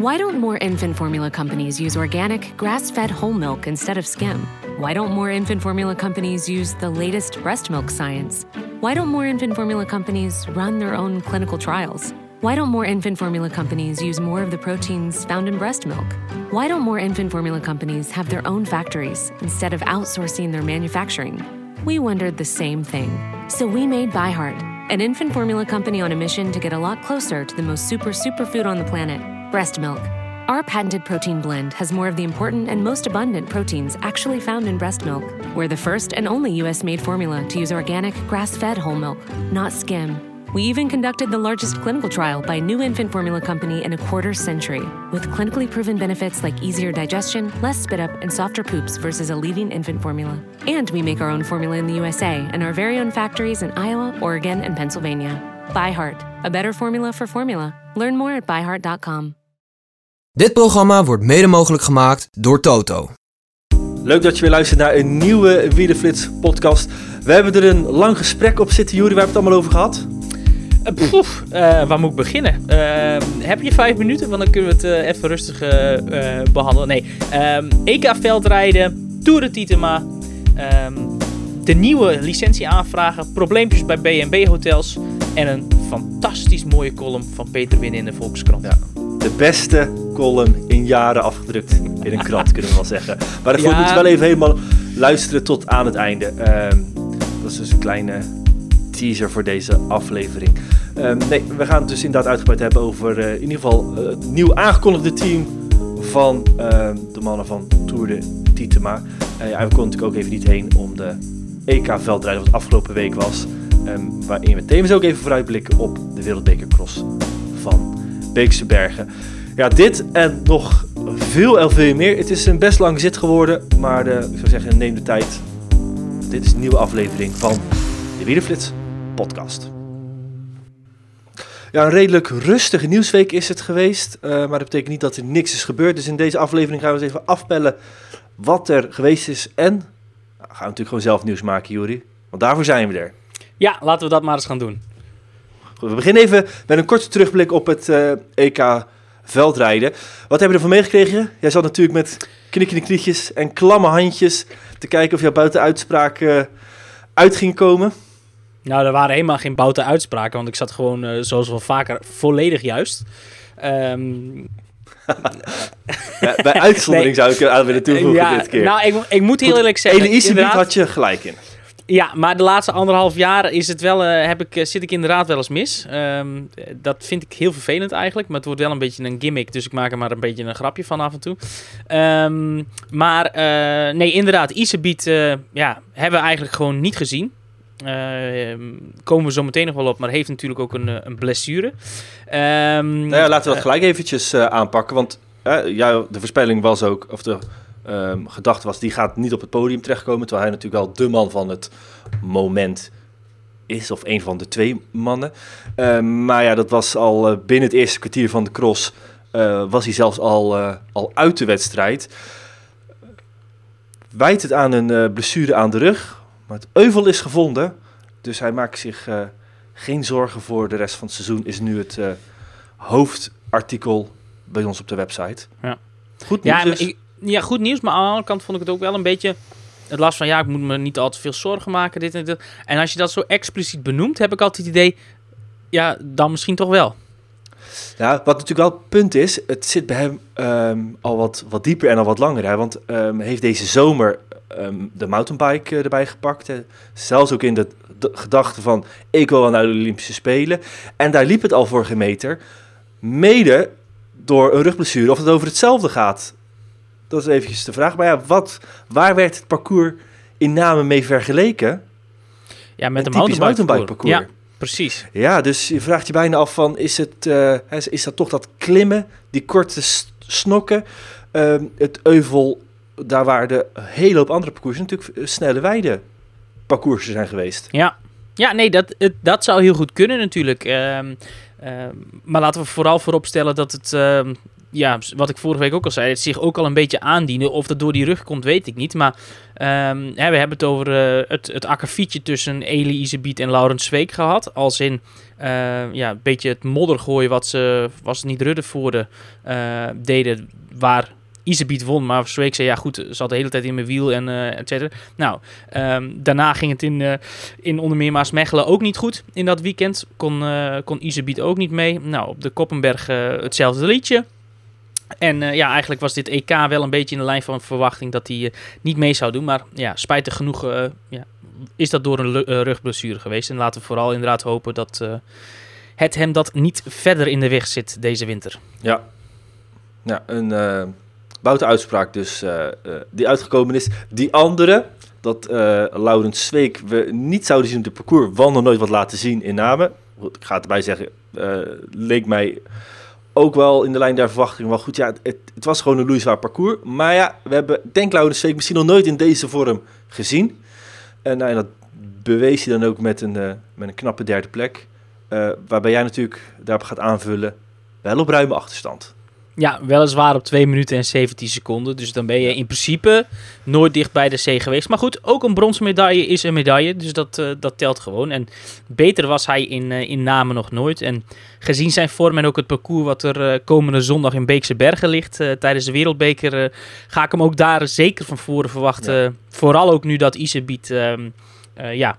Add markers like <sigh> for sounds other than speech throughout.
Why don't more infant formula companies use organic, grass fed whole milk instead of skim? Why don't more infant formula companies use the latest breast milk science? Why don't more infant formula companies run their own clinical trials? Why don't more infant formula companies use more of the proteins found in breast milk? Why don't more infant formula companies have their own factories instead of outsourcing their manufacturing? We wondered the same thing. So we made ByHeart, an infant formula company on a mission to get a lot closer to the most super superfood on the planet breast milk. Our patented protein blend has more of the important and most abundant proteins actually found in breast milk. We're the first and only US made formula to use organic, grass fed whole milk, not skim. We even conducted the largest clinical trial by a new infant formula company in a quarter century, with clinically proven benefits like easier digestion, less spit up, and softer poops versus a leading infant formula. And we make our own formula in the USA and our very own factories in Iowa, Oregon, and Pennsylvania. ByHeart, a better formula for formula. Learn more at byheart.com. Dit programma wordt mede mogelijk gemaakt door Toto. Leuk dat je weer luistert naar een nieuwe Wielenflits podcast. We hebben er een lang gesprek op zitten, Jury. Waar hebben we het allemaal over gehad? Uh, poef, uh, waar moet ik beginnen? Uh, heb je vijf minuten? Want dan kunnen we het even rustig behandelen. Nee, um, EK veldrijden, Tour de Titema, um, de nieuwe licentie aanvragen, probleempjes bij B&B hotels en een fantastisch mooie column van Peter Winnen in de Volkskrant. Ja, de beste column in jaren afgedrukt in een krant, kunnen we wel zeggen. Maar daarvoor ja. moet je wel even helemaal luisteren tot aan het einde. Um, dat is dus een kleine teaser voor deze aflevering. Um, nee, we gaan het dus inderdaad uitgebreid hebben over uh, in ieder geval uh, het nieuw aangekondigde team van uh, de mannen van Tour de Titema. Uh, ja, we konden natuurlijk ook even niet heen om de EK-veldrijden wat afgelopen week was. Um, waarin we tevens ook even vooruitblikken op de Wereldbekercross van Beekse Bergen. Ja, dit en nog veel en veel meer. Het is een best lang zit geworden, maar de, ik zou zeggen, neem de tijd. Dit is een nieuwe aflevering van de Wielerflits podcast. Ja, een redelijk rustige nieuwsweek is het geweest, uh, maar dat betekent niet dat er niks is gebeurd. Dus in deze aflevering gaan we eens even afpellen wat er geweest is en nou, gaan we natuurlijk gewoon zelf nieuws maken, Juri. Want daarvoor zijn we er. Ja, laten we dat maar eens gaan doen. Goed, we beginnen even met een korte terugblik op het uh, EK veldrijden. Wat hebben we ervan meegekregen? Jij zat natuurlijk met knikkende knietjes en klamme handjes te kijken of jouw buitenuitspraak uh, uit ging komen. Nou, er waren helemaal geen boute uitspraken, want ik zat gewoon, uh, zoals wel vaker, volledig juist. <laughs> Um... ja, bij uitzondering nee. zou ik aan willen toevoegen ja, dit keer. Nou, ik, ik moet heel eerlijk zeggen... Ene Isebiet had je gelijk in. Ja, maar de laatste anderhalf jaar is het wel, uh, heb ik, zit ik inderdaad wel eens mis. Um, dat vind ik heel vervelend eigenlijk. Maar het wordt wel een beetje een gimmick. Dus ik maak er maar een beetje een grapje van af en toe. Um, maar uh, nee, inderdaad. Isebiet uh, ja, hebben we eigenlijk gewoon niet gezien. Uh, komen we zo meteen nog wel op, maar heeft natuurlijk ook een, een blessure. Um, nou ja, laten we dat gelijk eventjes uh, aanpakken, want uh, ja, de voorspelling was ook, of de um, gedachte was, die gaat niet op het podium terechtkomen, terwijl hij natuurlijk wel de man van het moment is, of een van de twee mannen. Um, maar ja, dat was al binnen het eerste kwartier van de cross, was hij zelfs al, al uit de wedstrijd. Wijt het aan een blessure aan de rug, maar het euvel is gevonden, dus hij maakt zich geen zorgen voor de rest van het seizoen. Is nu het hoofdartikel bij ons op de website. Ja. Goed nieuws ja, dus. ik, ja, goed nieuws, maar aan de andere kant vond ik het ook wel een beetje... Het last van, ja, ik moet me niet al te veel zorgen maken, dit en dat. En als je dat zo expliciet benoemt, heb ik altijd het idee... Ja, dan misschien toch wel. Ja, wat natuurlijk wel het punt is, het zit bij hem um, al wat, wat dieper en al wat langer. Hè? Want um, heeft deze zomer um, de mountainbike uh, erbij gepakt. Zelfs ook in de, de, gedachte van, ik wil wel naar de Olympische Spelen. En daar liep het al voor geen meter. Mede door een rugblessure, of het over hetzelfde gaat. Dat is eventjes de vraag. Maar ja, wat, waar werd het parcours in name mee vergeleken? Ja, met een de mountainbike, mountainbike parcours. Ja, precies. Ja, dus je vraagt je bijna af van, is, het, uh, is dat toch dat klimmen, die korte snokken, uh, het euvel daar waar de hele hoop andere parcoursen natuurlijk snelle weide parcoursen zijn geweest. Ja, ja nee, dat, dat zou heel goed kunnen natuurlijk. Um, um, maar laten we vooral vooropstellen dat het, ja, wat ik vorige week ook al zei, het zich ook al een beetje aandienen. Of dat door die rug komt, weet ik niet. Maar ehm, we hebben het over uh, het, het akkefietje tussen Eli Isebiet en Laurens Zweek gehad. Als in uh, ja, een beetje het modder gooien wat ze, was het niet Ruddevoorde, uh, deden. Waar Isebiet won, maar Zweek zei, ja goed, zat de hele tijd in mijn wiel en et cetera. Nou, um, daarna ging het in, in onder meer Maasmechelen ook niet goed in dat weekend. Kon, uh, kon Isebiet ook niet mee. Nou, op de Koppenberg hetzelfde liedje. En ja, eigenlijk was dit EK wel een beetje in de lijn van verwachting dat hij niet mee zou doen. Maar ja, spijtig genoeg ja, is dat door een rugblessure geweest. En laten we vooral inderdaad hopen dat het hem dat niet verder in de weg zit deze winter. Ja, ja een Boute uitspraak dus die uitgekomen is. Die andere, dat Laurens Zweek we niet zouden zien op het parcours, want nog nooit wat laten zien in Namen. Ik ga erbij zeggen, leek mij ook wel in de lijn der verwachting wel goed. Ja, het, het was gewoon een loeizwaar parcours. Maar ja, we hebben, denk Laurens Zweek misschien nog nooit in deze vorm gezien. En, nou, dat bewees hij dan ook met een, met een knappe derde plek. waarbij jij natuurlijk daarop gaat aanvullen, wel op ruime achterstand. Ja, weliswaar op 2 minuten en 17 seconden. Dus dan ben je in principe nooit dicht bij de C geweest. Maar goed, ook een bronzen medaille is een medaille. Dus dat, uh, dat telt gewoon. En beter was hij in, uh, in namen nog nooit. En gezien zijn vorm en ook het parcours wat er uh, komende zondag in Beekse Bergen ligt tijdens de Wereldbeker, ga ik hem ook daar zeker van voren verwachten. Ja. Vooral ook nu dat Isebiet ehm, ja,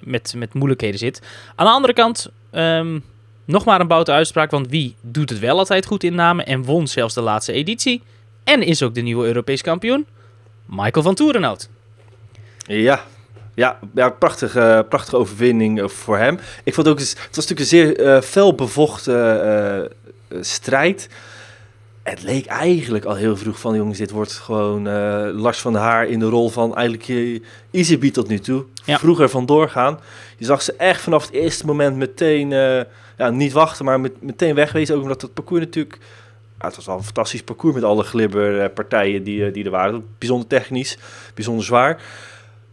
met, met moeilijkheden zit. Aan de andere kant. Um, nog maar een boute uitspraak, want wie doet het wel altijd goed in namen en won zelfs de laatste editie? En is ook de nieuwe Europees kampioen? Michael van Toerenhout. Ja, ja, ja prachtige, prachtige overwinning eh, voor hem. Ik vond ook, het was natuurlijk een zeer uh, fel bevochten strijd. Het leek eigenlijk al heel vroeg van, jongens, dit wordt gewoon Lars van der Haar in de rol van eigenlijk uh, Easy tot nu toe. Ja. Vroeger vandoor gaan. Je zag ze echt vanaf het eerste moment meteen, ja, niet wachten, maar met, meteen wegwezen. Ook omdat het parcours natuurlijk, ja, het was wel een fantastisch parcours met alle glibberpartijen die, die er waren. Bijzonder technisch, bijzonder zwaar.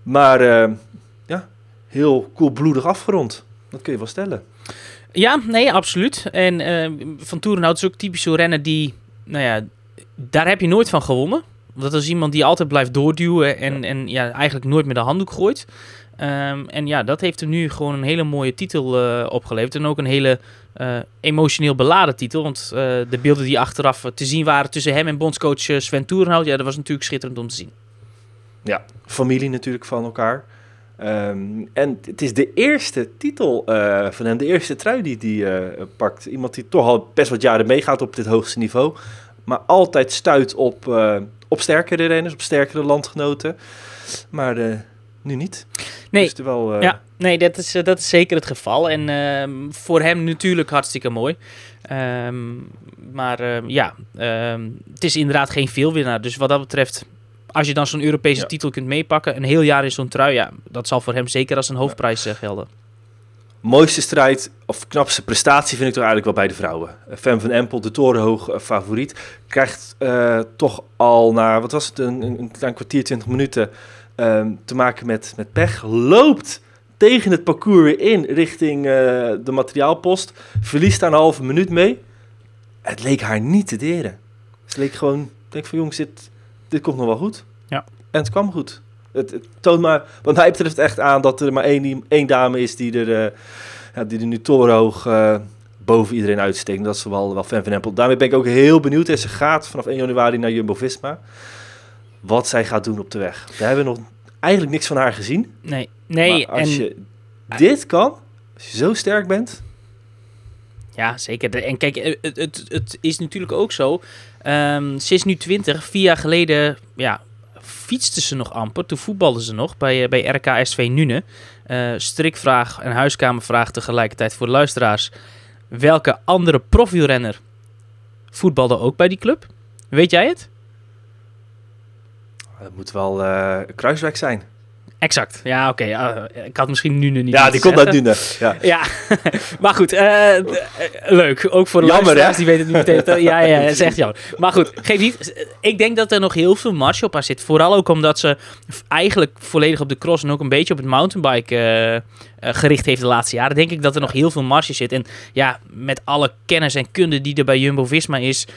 Maar ja, heel koelbloedig afgerond. Dat kun je wel stellen. Ja, nee, absoluut. En Van Toerenhout is ook typisch zo'n renner die nou ja, daar heb je nooit van gewonnen. Dat is iemand die altijd blijft doorduwen en, en ja, eigenlijk nooit met de handdoek gooit. Um, en ja, dat heeft hem nu gewoon een hele mooie titel uh, opgeleverd. En ook een hele uh, emotioneel beladen titel. Want uh, de beelden die achteraf te zien waren tussen hem en bondscoach Sven Toerenhout... ja, dat was natuurlijk schitterend om te zien. Ja, familie natuurlijk van elkaar. Um, en het is de eerste titel van hem, de eerste trui die hij pakt. Iemand die toch al best wat jaren meegaat op dit hoogste niveau. Maar altijd stuit op, op sterkere renners, op sterkere landgenoten. Maar nu niet. Nee, dus wel, uh... ja, nee dat, is, uh, dat is zeker het geval. En uh, voor hem natuurlijk hartstikke mooi. Um, maar ehm, ja, um, het is inderdaad geen veelwinnaar. Dus wat dat betreft, als je dan zo'n Europese ja. titel kunt meepakken, een heel jaar in zo'n trui, ja, dat zal voor hem zeker als een hoofdprijs ja. gelden. Mooiste strijd, of knapste prestatie vind ik toch eigenlijk wel bij de vrouwen. Fem van Empel, de torenhoog favoriet, krijgt toch al na, wat was het, een, een klein kwartier, twintig minuten um, te maken met, met pech. Loopt tegen het parcours weer in richting uh, de materiaalpost. Verliest daar een halve minuut mee. Het leek haar niet te deren. Ze leek gewoon, denk van jongens, dit, dit komt nog wel goed. Ja. En het kwam goed. Het, het toont maar, wat mij betreft echt aan dat er maar één, één dame is die er, uh, ja, die er nu torenhoog uh, boven iedereen uitsteekt. Dat is wel, wel fan van Empel. Daarmee ben ik ook heel benieuwd. En ze gaat vanaf 1 januari naar Jumbo-Visma wat zij gaat doen op de weg. We hebben nog eigenlijk niks van haar gezien. Nee, nee. Maar als en... je dit kan, als je zo sterk bent. Ja, zeker. En kijk, het, het, het is natuurlijk ook zo. Um, ze is nu 20. Vier jaar geleden ja, fietste ze nog amper. Toen voetbalde ze nog bij, bij RKSV Nune. Uh, strikvraag en huiskamervraag tegelijkertijd voor de luisteraars. Welke andere profielrenner voetbalde ook bij die club? Weet jij het? Dat moet wel uh, Kruiswijk zijn. Exact. Ja, oké. Okay. Uh, ik had misschien nu niet. Ja, die komt uit Nune. Ja, ja. <laughs> maar goed. Uh, leuk. Ook voor de jammer, luisteraars. Die weten het niet meteen. ja, ja, <laughs> dat is echt jammer. Maar goed, geef niet. Ik denk dat er nog heel veel marge op haar zit. Vooral ook omdat ze eigenlijk volledig op de cross en ook een beetje op het mountainbike uh, gericht heeft de laatste jaren. Denk ik dat er nog heel veel marge zit. En ja, met alle kennis en kunde die er bij Jumbo-Visma is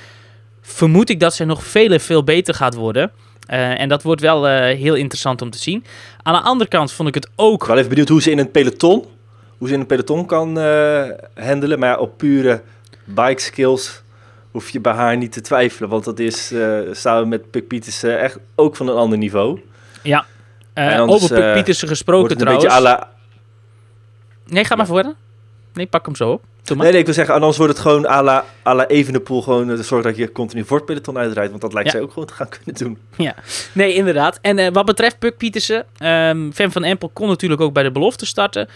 vermoed ik dat zij nog veel, veel beter gaat worden. Uh, en dat wordt wel uh, heel interessant om te zien. Aan de andere kant vond ik het ook... Wel even benieuwd hoe ze in een peloton, hoe ze in een peloton kan uh, handelen. Maar ja, op pure bike skills hoef je bij haar niet te twijfelen. Want dat is samen met Puk Pietersen echt ook van een ander niveau. Ja, over Puk Pietersen gesproken trouwens. Een beetje à la... Nee, ga maar ja. verder. Nee, pak hem zo op. Nee, nee, ik wil zeggen, anders wordt het gewoon à la, à la Evenepoel gewoon uh, zorgen dat je continu voor het peloton uitrijdt, want dat lijkt zij ook gewoon te gaan kunnen doen. Ja, nee, inderdaad. En uh, wat betreft Puk Pietersen, um, Fan van Empel kon natuurlijk ook bij de belofte starten.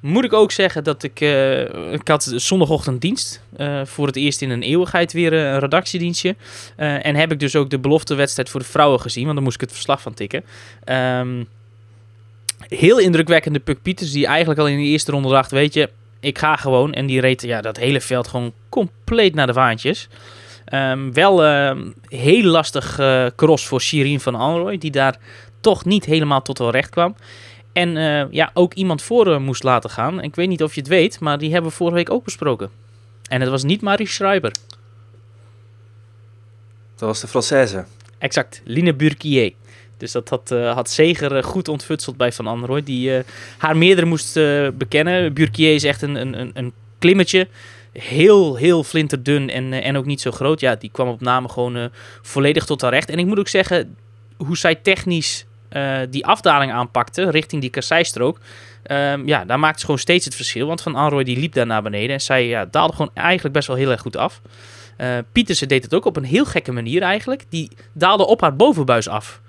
Moet ik ook zeggen dat ik, uh, ik had zondagochtend dienst. voor het eerst in een eeuwigheid weer een redactiedienstje. en heb ik dus ook de beloftewedstrijd voor de vrouwen gezien, want dan moest ik het verslag van tikken. Um, heel indrukwekkende Puk Pieters, die eigenlijk al in de eerste ronde dacht, weet je, ik ga gewoon. En die reed ja, dat hele veld gewoon compleet naar de vaantjes. Um, wel uh, heel lastig uh, cross voor Shirin van Alroy, die daar toch niet helemaal tot wel recht kwam. En uh, ja, ook iemand voor moest laten gaan. Ik weet niet of je het weet, maar die hebben we vorige week ook besproken. En het was niet Marie Schreiber. Dat was de Française. Exact, Line Burquier. Dus dat had, uh, had Zeger uh, goed ontfutseld bij Van Androoy. Die uh, haar meerdere moest bekennen. Burkier is echt een, een, een klimmetje. Heel, heel flinterdun en, en ook niet zo groot. Ja, die kwam op name gewoon volledig tot haar recht. En ik moet ook zeggen, hoe zij technisch die afdaling aanpakte richting die kasseistrook. Um, ja, daar maakte ze gewoon steeds het verschil. Want Van Androoy die liep daar naar beneden. En zij ja, daalde gewoon eigenlijk best wel heel erg goed af. Uh, Pietersen deed het ook op een heel gekke manier eigenlijk. Die daalde op haar bovenbuis af.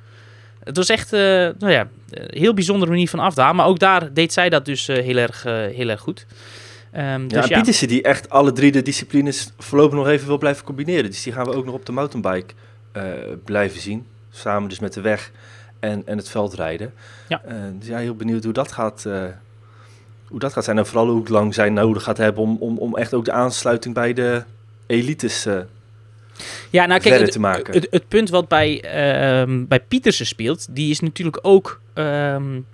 Het was echt uh, nou ja, een heel bijzondere manier van afdaan. Maar ook daar deed zij dat dus uh, heel, erg, uh, heel erg goed. Um, ja, dus ja, Pietersen die echt alle drie de disciplines voorlopig nog even wil blijven combineren. Dus die gaan we ook nog op de mountainbike blijven zien. Samen dus met de weg en, en het veldrijden. Ja. dus ja, heel benieuwd hoe dat gaat hoe dat gaat zijn. En vooral hoe lang zij nodig gaat hebben om, om, om echt ook de aansluiting bij de elites uh, ja, nou kijk, het, het, het, punt wat bij, uh, bij Pietersen speelt, die is natuurlijk ook um,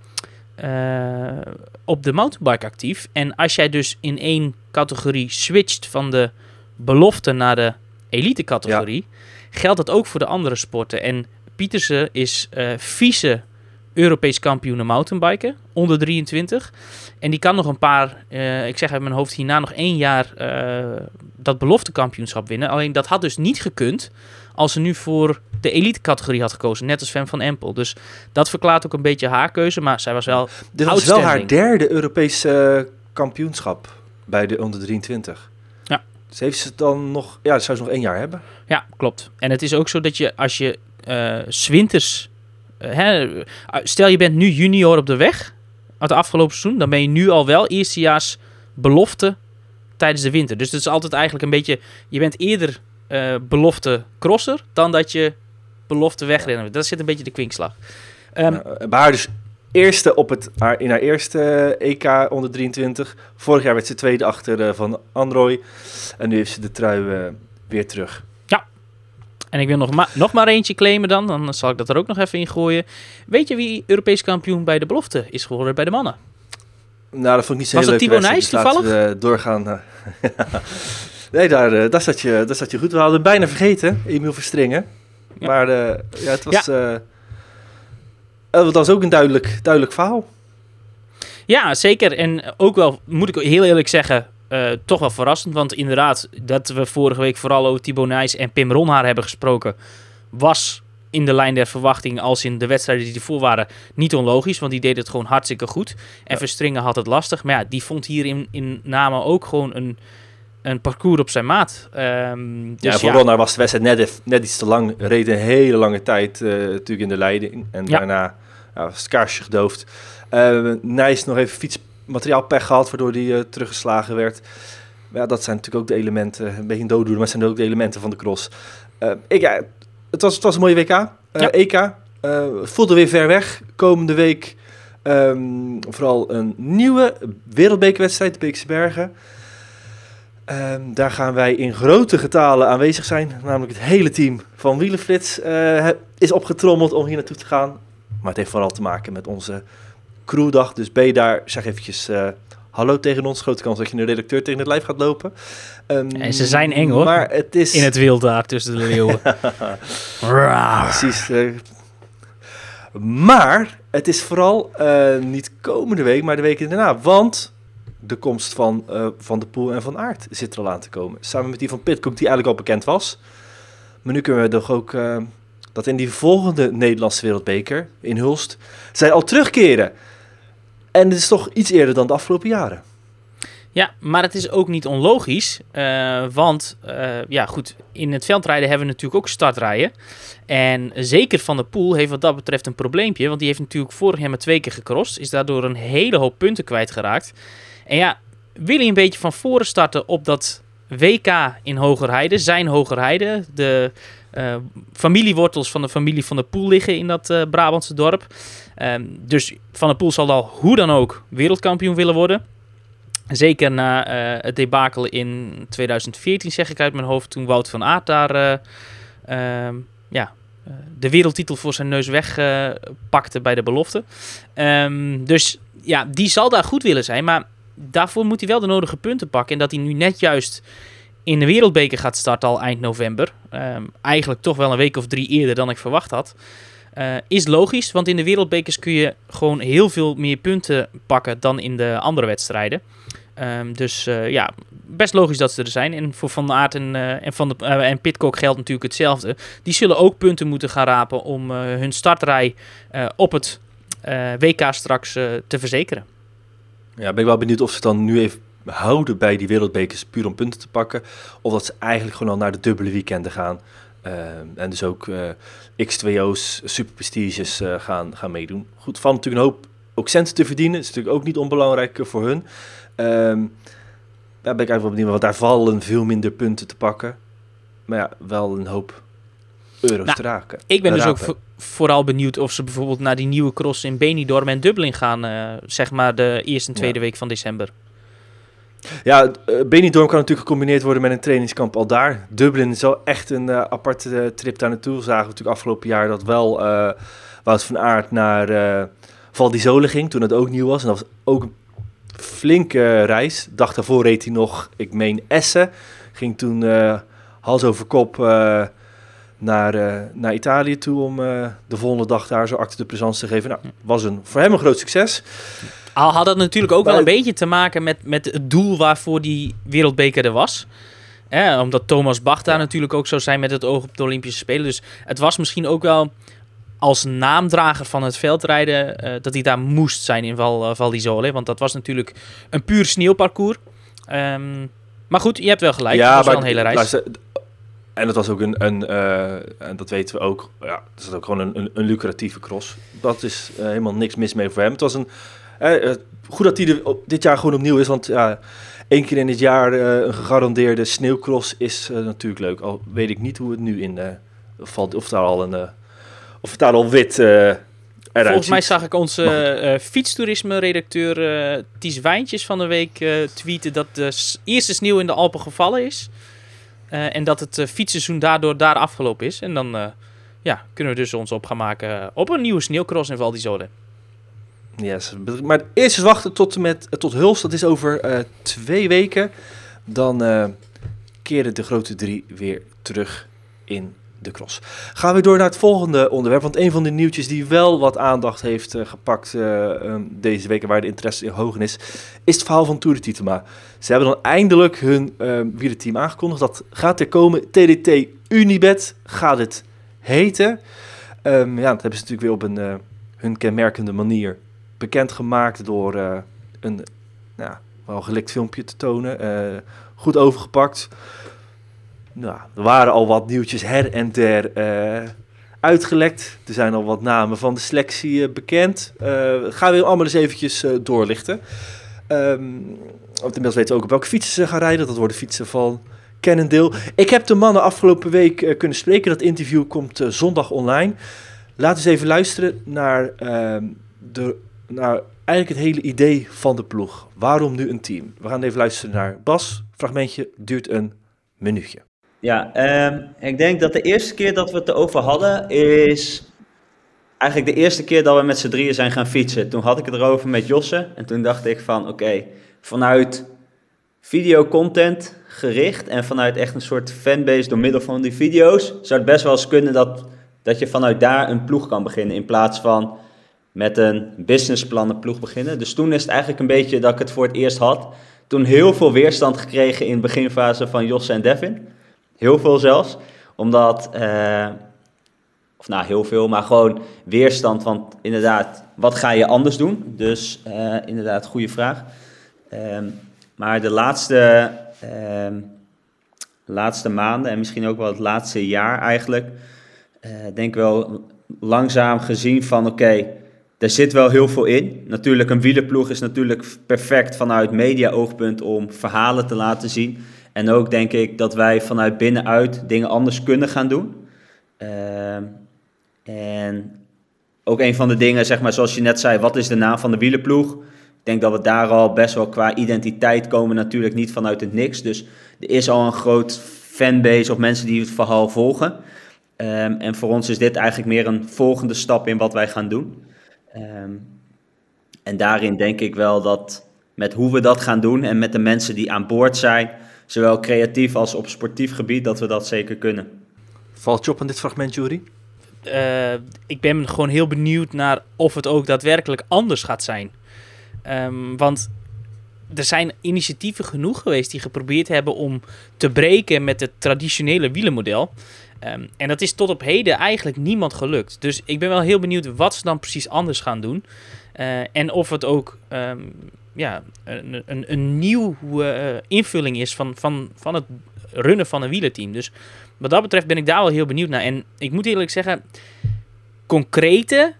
uh, op de mountainbike actief. En als jij dus in één categorie switcht van de belofte naar de elite categorie, geldt dat ook voor de andere sporten. En Pietersen is uh, vice Europees kampioen mountainbiken, onder 23. En die kan nog een paar, uh, ik zeg uit mijn hoofd hierna nog één jaar uh, dat beloftekampioenschap winnen. Alleen dat had dus niet gekund als ze nu voor de elite categorie had gekozen, net als Fem van Empel. Dus dat verklaart ook een beetje haar keuze, maar zij was wel Dit was wel haar derde Europese kampioenschap bij de onder 23. Ja. Dus heeft ze dan nog, ja, zou ze nog één jaar hebben. Ja, klopt. En het is ook zo dat je als je uh, zwinters eh, hè, stel je bent nu junior op de weg uit het afgelopen seizoen, dan ben je nu al wel eerstejaars belofte tijdens de winter. Dus het is altijd eigenlijk een beetje, je bent eerder uh, belofte crosser dan dat je belofte wegrennen. Dat zit een beetje de kwinkslag. Um, nou, haar dus eerste op het, in haar eerste EK onder 23. Vorig jaar werd ze tweede achter van Android. En nu heeft ze de trui weer terug. En ik wil nog, ma nog maar eentje claimen dan. Dan zal ik dat er ook nog even in gooien. Weet je wie Europees kampioen bij de belofte is geworden bij de mannen? Nou, dat vond ik niet zo Was heel leuk. Was dat Thibaut Nijs toevallig? We, uh, doorgaan. <laughs> nee, daar, uh, daar, zat je, daar zat je goed. We hadden bijna vergeten, Emiel Verstringen. Ja. Maar uh, ja, het was... Ja. dat was ook een duidelijk, duidelijk verhaal. Ja, zeker. En ook wel, moet ik heel eerlijk zeggen, uh, toch wel verrassend. Want inderdaad, dat we vorige week vooral over Thibaut Nijs en Pim Ronhaar hebben gesproken, was in de lijn der verwachting als in de wedstrijden die ervoor waren niet onlogisch. Want die deed het gewoon hartstikke goed. En Verstringen had het lastig. Maar ja, die vond hier in, in name ook gewoon een, een parcours op zijn maat. Um, dus ja, voor ja. Ronhaar was de wedstrijd net, net iets te lang. Reed een hele lange tijd uh, natuurlijk in de leiding. En daarna ja, was het kaarsje gedoofd. Uh, Nijs nog even fiets materiaalpech gehad, waardoor die uh, teruggeslagen werd. Ja, dat zijn natuurlijk ook de elementen, een beetje een dooddoener, maar zijn ook de elementen van de cross. Uh, ik, ja, het, was, het was een mooie WK, uh, ja. EK. voelde weer ver weg. Komende week um, vooral een nieuwe wereldbekerwedstrijd, de Beekse Bergen. Um, daar gaan wij in grote getalen aanwezig zijn. Namelijk het hele team van Wielenflits is opgetrommeld om hier naartoe te gaan. Maar het heeft vooral te maken met onze crewdag. Dus ben je daar, zeg eventjes uh, hallo tegen ons. Grote kans dat je een redacteur tegen het lijf gaat lopen. Um, en ze zijn eng hoor. Maar het is... In het wild daar tussen de leeuwen. <laughs> Precies. Uh, maar het is vooral uh, niet komende week, maar de weken daarna. Want de komst van uh, Van de Poel en Van Aert zit er al aan te komen. Samen met die van Pitcock, die eigenlijk al bekend was. Maar nu kunnen we toch ook uh, dat in die volgende Nederlandse Wereldbeker in Hulst zij al terugkeren. En het is toch iets eerder dan de afgelopen jaren. Ja, maar het is ook niet onlogisch. Uh, want ja, goed, in het veldrijden hebben we natuurlijk ook startrijden. En zeker Van de Poel heeft wat dat betreft een probleempje. Want die heeft natuurlijk vorig jaar maar twee keer gecrossed. Is daardoor een hele hoop punten kwijtgeraakt. En ja, wil hij een beetje van voren starten op dat WK in Hogerheide, zijn Hogerheide. De uh, familiewortels van de familie van de Poel liggen in dat uh, Brabantse dorp. Um, dus Van der Poel zal al hoe dan ook wereldkampioen willen worden. Zeker na uh, het debakel in 2014, zeg ik uit mijn hoofd, toen Wout van Aert daar ja, de wereldtitel voor zijn neus wegpakte bij de belofte. Um, dus ja, die zal daar goed willen zijn. Maar daarvoor moet hij wel de nodige punten pakken. En dat hij nu net juist in de Wereldbeker gaat starten al eind november. Um, eigenlijk toch wel een week of drie eerder dan ik verwacht had. Uh, is logisch, want in de Wereldbekers kun je gewoon heel veel meer punten pakken dan in de andere wedstrijden. Um, dus uh, ja, best logisch dat ze er zijn. En voor Van Aert en, uh, en, van de, en Pitcock geldt natuurlijk hetzelfde. Die zullen ook punten moeten gaan rapen om hun startrij op het WK straks te verzekeren. Ja, ben ik wel benieuwd of ze dan nu even houden bij die wereldbekers puur om punten te pakken. Of dat ze eigenlijk gewoon al naar de dubbele weekenden gaan. Uh, en dus ook uh, X2O's, super prestiges uh, gaan, gaan meedoen. Goed, van natuurlijk een hoop ook centen te verdienen. Is natuurlijk ook niet onbelangrijk voor hun. Daar ben ik eigenlijk wel benieuwd, want daar vallen veel minder punten te pakken. Maar ja, wel een hoop euro's nou, te raken. Ik ben dus ook vooral benieuwd of ze bijvoorbeeld naar die nieuwe cross in Benidorm en Dublin gaan, uh, zeg maar de eerste en tweede ja. week van december. Ja, uh, Benidorm kan natuurlijk gecombineerd worden met een trainingskamp al daar. Dublin is wel echt een uh, aparte trip daar naartoe. We zagen natuurlijk afgelopen jaar dat wel Wout van Aert naar Val di ging, toen het ook nieuw was. En dat was ook een flinke reis. De dag daarvoor reed hij nog, ik meen Essen. Ging toen hals over kop naar, uh, naar Italië toe om uh, de volgende dag daar zo acte de présence te geven. Nou, was een, voor hem een groot succes. Al had dat natuurlijk ook wel een beetje te maken met, met het doel waarvoor die wereldbeker er was. Eh, omdat Thomas Bach daar ja. natuurlijk ook zou zijn met het oog op de Olympische Spelen. Dus het was misschien ook wel als naamdrager van het veldrijden uh, dat hij daar moest zijn in Val, Val d'Isole. Want dat was natuurlijk een puur sneeuwparcours. Um, maar goed, je hebt wel gelijk. Ja, het was maar, wel een hele reis. Luister, en het was ook een, een uh, en dat weten we ook, ja, het is ook gewoon een, een, een lucratieve cross. Dat is uh, helemaal niks mis mee voor hem. Het was een, uh, goed dat hij er dit jaar gewoon opnieuw is, want ja, één keer in het jaar een gegarandeerde sneeuwcross is natuurlijk leuk. Al weet ik niet hoe het nu in valt, of daar al een, of het daar al wit Volgens mij zag ik onze fietstoerisme-redacteur Ties Wijntjes van de week tweeten dat de eerste sneeuw in de Alpen gevallen is. Uh, en dat het uh, fietsseizoen daardoor daar afgelopen is. En dan uh, ja, kunnen we dus ons op gaan maken op een nieuwe sneeuwcross in Val d'Isole. Yes, maar eerst eens wachten tot, met, tot Huls. Dat is over twee weken. Dan keren de grote drie weer terug in de cross. Gaan we door naar het volgende onderwerp. Want een van de nieuwtjes die wel wat aandacht heeft uh, gepakt uh, um, deze week... en waar de interesse in hoog is... is het verhaal van Tour de Titema. Ze hebben dan eindelijk hun uh, wielerteam aangekondigd. Dat gaat er komen. TDT Unibet gaat het heten. Um, ja, dat hebben ze natuurlijk weer op een, hun kenmerkende manier bekendgemaakt... door een nou, wel gelikt filmpje te tonen. goed overgepakt nou, er waren al wat nieuwtjes her en der uh, uitgelekt. Er zijn al wat namen van de selectie uh, bekend. Uh, gaan we allemaal eens eventjes doorlichten. Um, inmiddels weten we ook op welke fietsen ze gaan rijden. Dat worden fietsen van Cannondale. Ik heb de mannen afgelopen week kunnen spreken. Dat interview komt zondag online. Laten we eens even luisteren naar, ehm, de, naar eigenlijk het hele idee van de ploeg. Waarom nu een team? We gaan even luisteren naar Bas. Fragmentje duurt een minuutje. Ja, um, ik denk dat de eerste keer dat we het erover hadden is eigenlijk de eerste keer dat we met z'n drieën zijn gaan fietsen. Toen had ik het erover met Josse en toen dacht ik van oké, okay, vanuit videocontent gericht en vanuit echt een soort fanbase door middel van die video's, zou het best wel eens kunnen dat, dat je vanuit daar een ploeg kan beginnen in plaats van met een businessplan een ploeg beginnen. Dus toen is het eigenlijk een beetje dat ik het voor het eerst had. Toen heel veel weerstand gekregen in de beginfase van Jos en Devin. Heel veel zelfs. Omdat, uh, of nou heel veel, maar gewoon weerstand. Want inderdaad, wat ga je anders doen? Dus uh, inderdaad, goede vraag. Um, maar de laatste, uh, laatste maanden en misschien ook wel het laatste jaar eigenlijk, uh, denk wel langzaam gezien van oké, okay, er zit wel heel veel in. Natuurlijk, een wielerploeg is natuurlijk perfect vanuit media-oogpunt om verhalen te laten zien. En ook denk ik dat wij vanuit binnenuit dingen anders kunnen gaan doen. Uh, en ook een van de dingen, zeg maar, zoals je net zei, wat is de naam van de wielerploeg? Ik denk dat we daar al best wel qua identiteit komen, natuurlijk niet vanuit het niks. Dus er is al een groot fanbase of mensen die het verhaal volgen. Um, en voor ons is dit eigenlijk meer een volgende stap in wat wij gaan doen. Um, en daarin denk ik wel dat met hoe we dat gaan doen en met de mensen die aan boord zijn, zowel creatief als op sportief gebied, dat we dat zeker kunnen. Valt je op aan dit fragment, Jury? Uh, ik ben gewoon heel benieuwd naar of het ook daadwerkelijk anders gaat zijn. Um, want er zijn initiatieven genoeg geweest die geprobeerd hebben om te breken met het traditionele wielenmodel. Um, en dat is tot op heden eigenlijk niemand gelukt. Dus ik ben wel heel benieuwd wat ze dan precies anders gaan doen. Uh, en of het ook um, ja, een, een, een nieuwe uh, invulling is van, van, van het runnen van een wielerteam. Dus wat dat betreft ben ik daar wel heel benieuwd naar. En ik moet eerlijk zeggen, concrete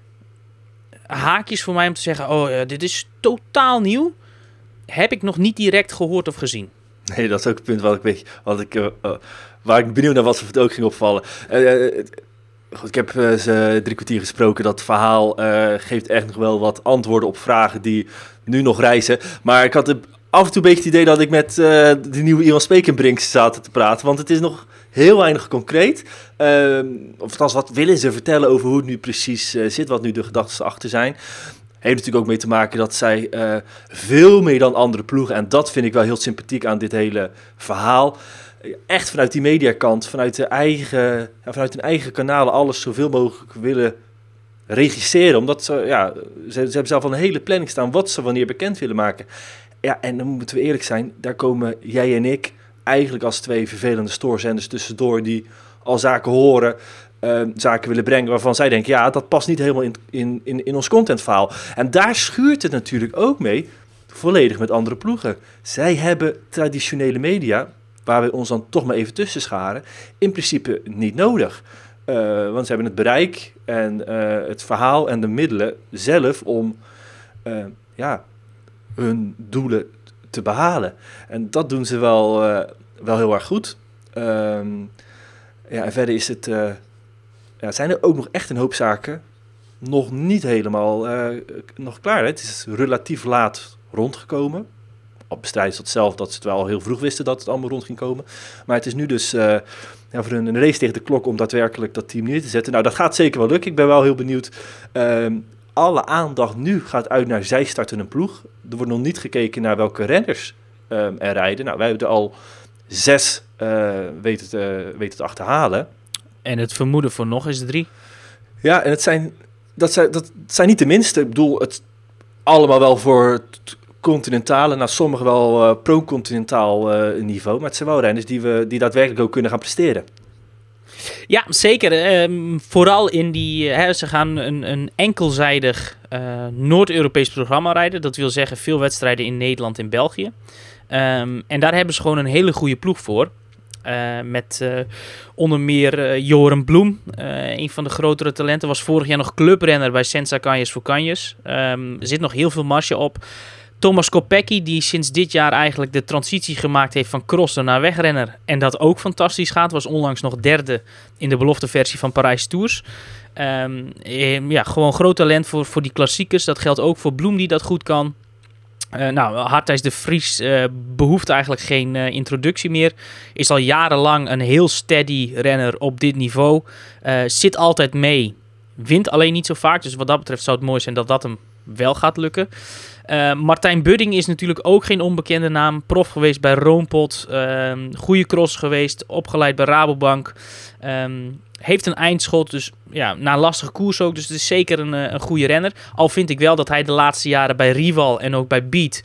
haakjes voor mij om te zeggen: oh, uh, dit is totaal nieuw. Heb ik nog niet direct gehoord of gezien. Nee, dat is ook het punt wat ik, wat ik, uh, waar ik benieuwd naar was of het ook ging opvallen. Goed, ik heb ze drie kwartier gesproken. Dat verhaal geeft echt nog wel wat antwoorden op vragen die nu nog reizen. Maar ik had af en toe een beetje het idee dat ik met de nieuwe Ivan Spekenbrink zat te praten. Want het is nog heel weinig concreet. Uh, of althans, wat willen ze vertellen over hoe het nu precies uh, zit, wat nu de gedachten achter zijn. Heeft natuurlijk ook mee te maken dat zij uh, veel meer dan andere ploegen, en dat vind ik wel heel sympathiek aan dit hele verhaal, echt vanuit die mediakant, vanuit, de eigen, vanuit hun eigen kanalen alles zoveel mogelijk willen regisseren. Omdat ze, ja, ze, hebben zelf al een hele planning staan wat ze wanneer bekend willen maken. Ja, en dan moeten we eerlijk zijn, daar komen jij en ik eigenlijk als twee vervelende stoorzenders tussendoor die al zaken horen, uh, zaken willen brengen waarvan zij denken, ja, dat past niet helemaal in, in, in, in ons contentverhaal. En daar schuurt het natuurlijk ook mee, volledig met andere ploegen. Zij hebben traditionele media, waar we ons dan toch maar even tussen scharen, in principe niet nodig. Uh, want ze hebben het bereik en uh, het verhaal en de middelen zelf om ja, hun doelen te behalen. En dat doen ze wel, wel heel erg goed. Um, ja, en verder is het, ja, zijn er ook nog echt een hoop zaken nog niet helemaal nog klaar. Hè? Het is relatief laat rondgekomen. Op bestrijden dat zelf dat ze het wel heel vroeg wisten dat het allemaal rond ging komen. Maar het is nu dus uh, ja, voor een, een, race tegen de klok om daadwerkelijk dat team neer te zetten. Nou, dat gaat zeker wel lukken. Ik ben wel heel benieuwd. Um, alle aandacht nu gaat uit naar zij starten een ploeg. Er wordt nog niet gekeken naar welke renners um, er rijden. Nou, wij hebben er al zes uh, weten, te, weten te achterhalen. En het vermoeden voor nog is drie. Ja, en het zijn, dat zijn, dat zijn niet de minste. Ik bedoel, het allemaal wel voor het continentale, nou sommige wel uh, pro-continentaal uh, niveau. Maar het zijn wel renners die, we, die daadwerkelijk ook kunnen gaan presteren. Ja, zeker. Um, vooral in die. Hè, ze gaan een, een enkelzijdig Noord-Europees programma rijden. Dat wil zeggen veel wedstrijden in Nederland en België. Um, en daar hebben ze gewoon een hele goede ploeg voor. Met onder meer Joren Bloem. een van de grotere talenten. Was vorig jaar nog clubrenner bij Senza Canjes voor Canjes. Um, er zit nog heel veel marge op. Thomas Kopecky, die sinds dit jaar eigenlijk de transitie gemaakt heeft van crosser naar wegrenner. En dat ook fantastisch gaat. Was onlangs nog derde in de belofteversie van Parijs Tours. Um, ja, gewoon groot talent voor, voor die klassiekers. Dat geldt ook voor Bloem die dat goed kan. Uh, nou, Hartijs de Vries uh, behoeft eigenlijk geen uh, introductie meer. Is al jarenlang een heel steady renner op dit niveau. zit altijd mee. Wint alleen niet zo vaak. Dus wat dat betreft zou het mooi zijn dat dat hem wel gaat lukken. Uh, Martijn Budding is natuurlijk ook geen onbekende naam. Prof geweest bij Roompot. Um, goede cross geweest. Opgeleid bij Rabobank. Um, heeft een eindschot, dus ja, na een lastige koers ook. Dus het is zeker een, een goede renner. Al vind ik wel dat hij de laatste jaren bij Rival en ook bij Beat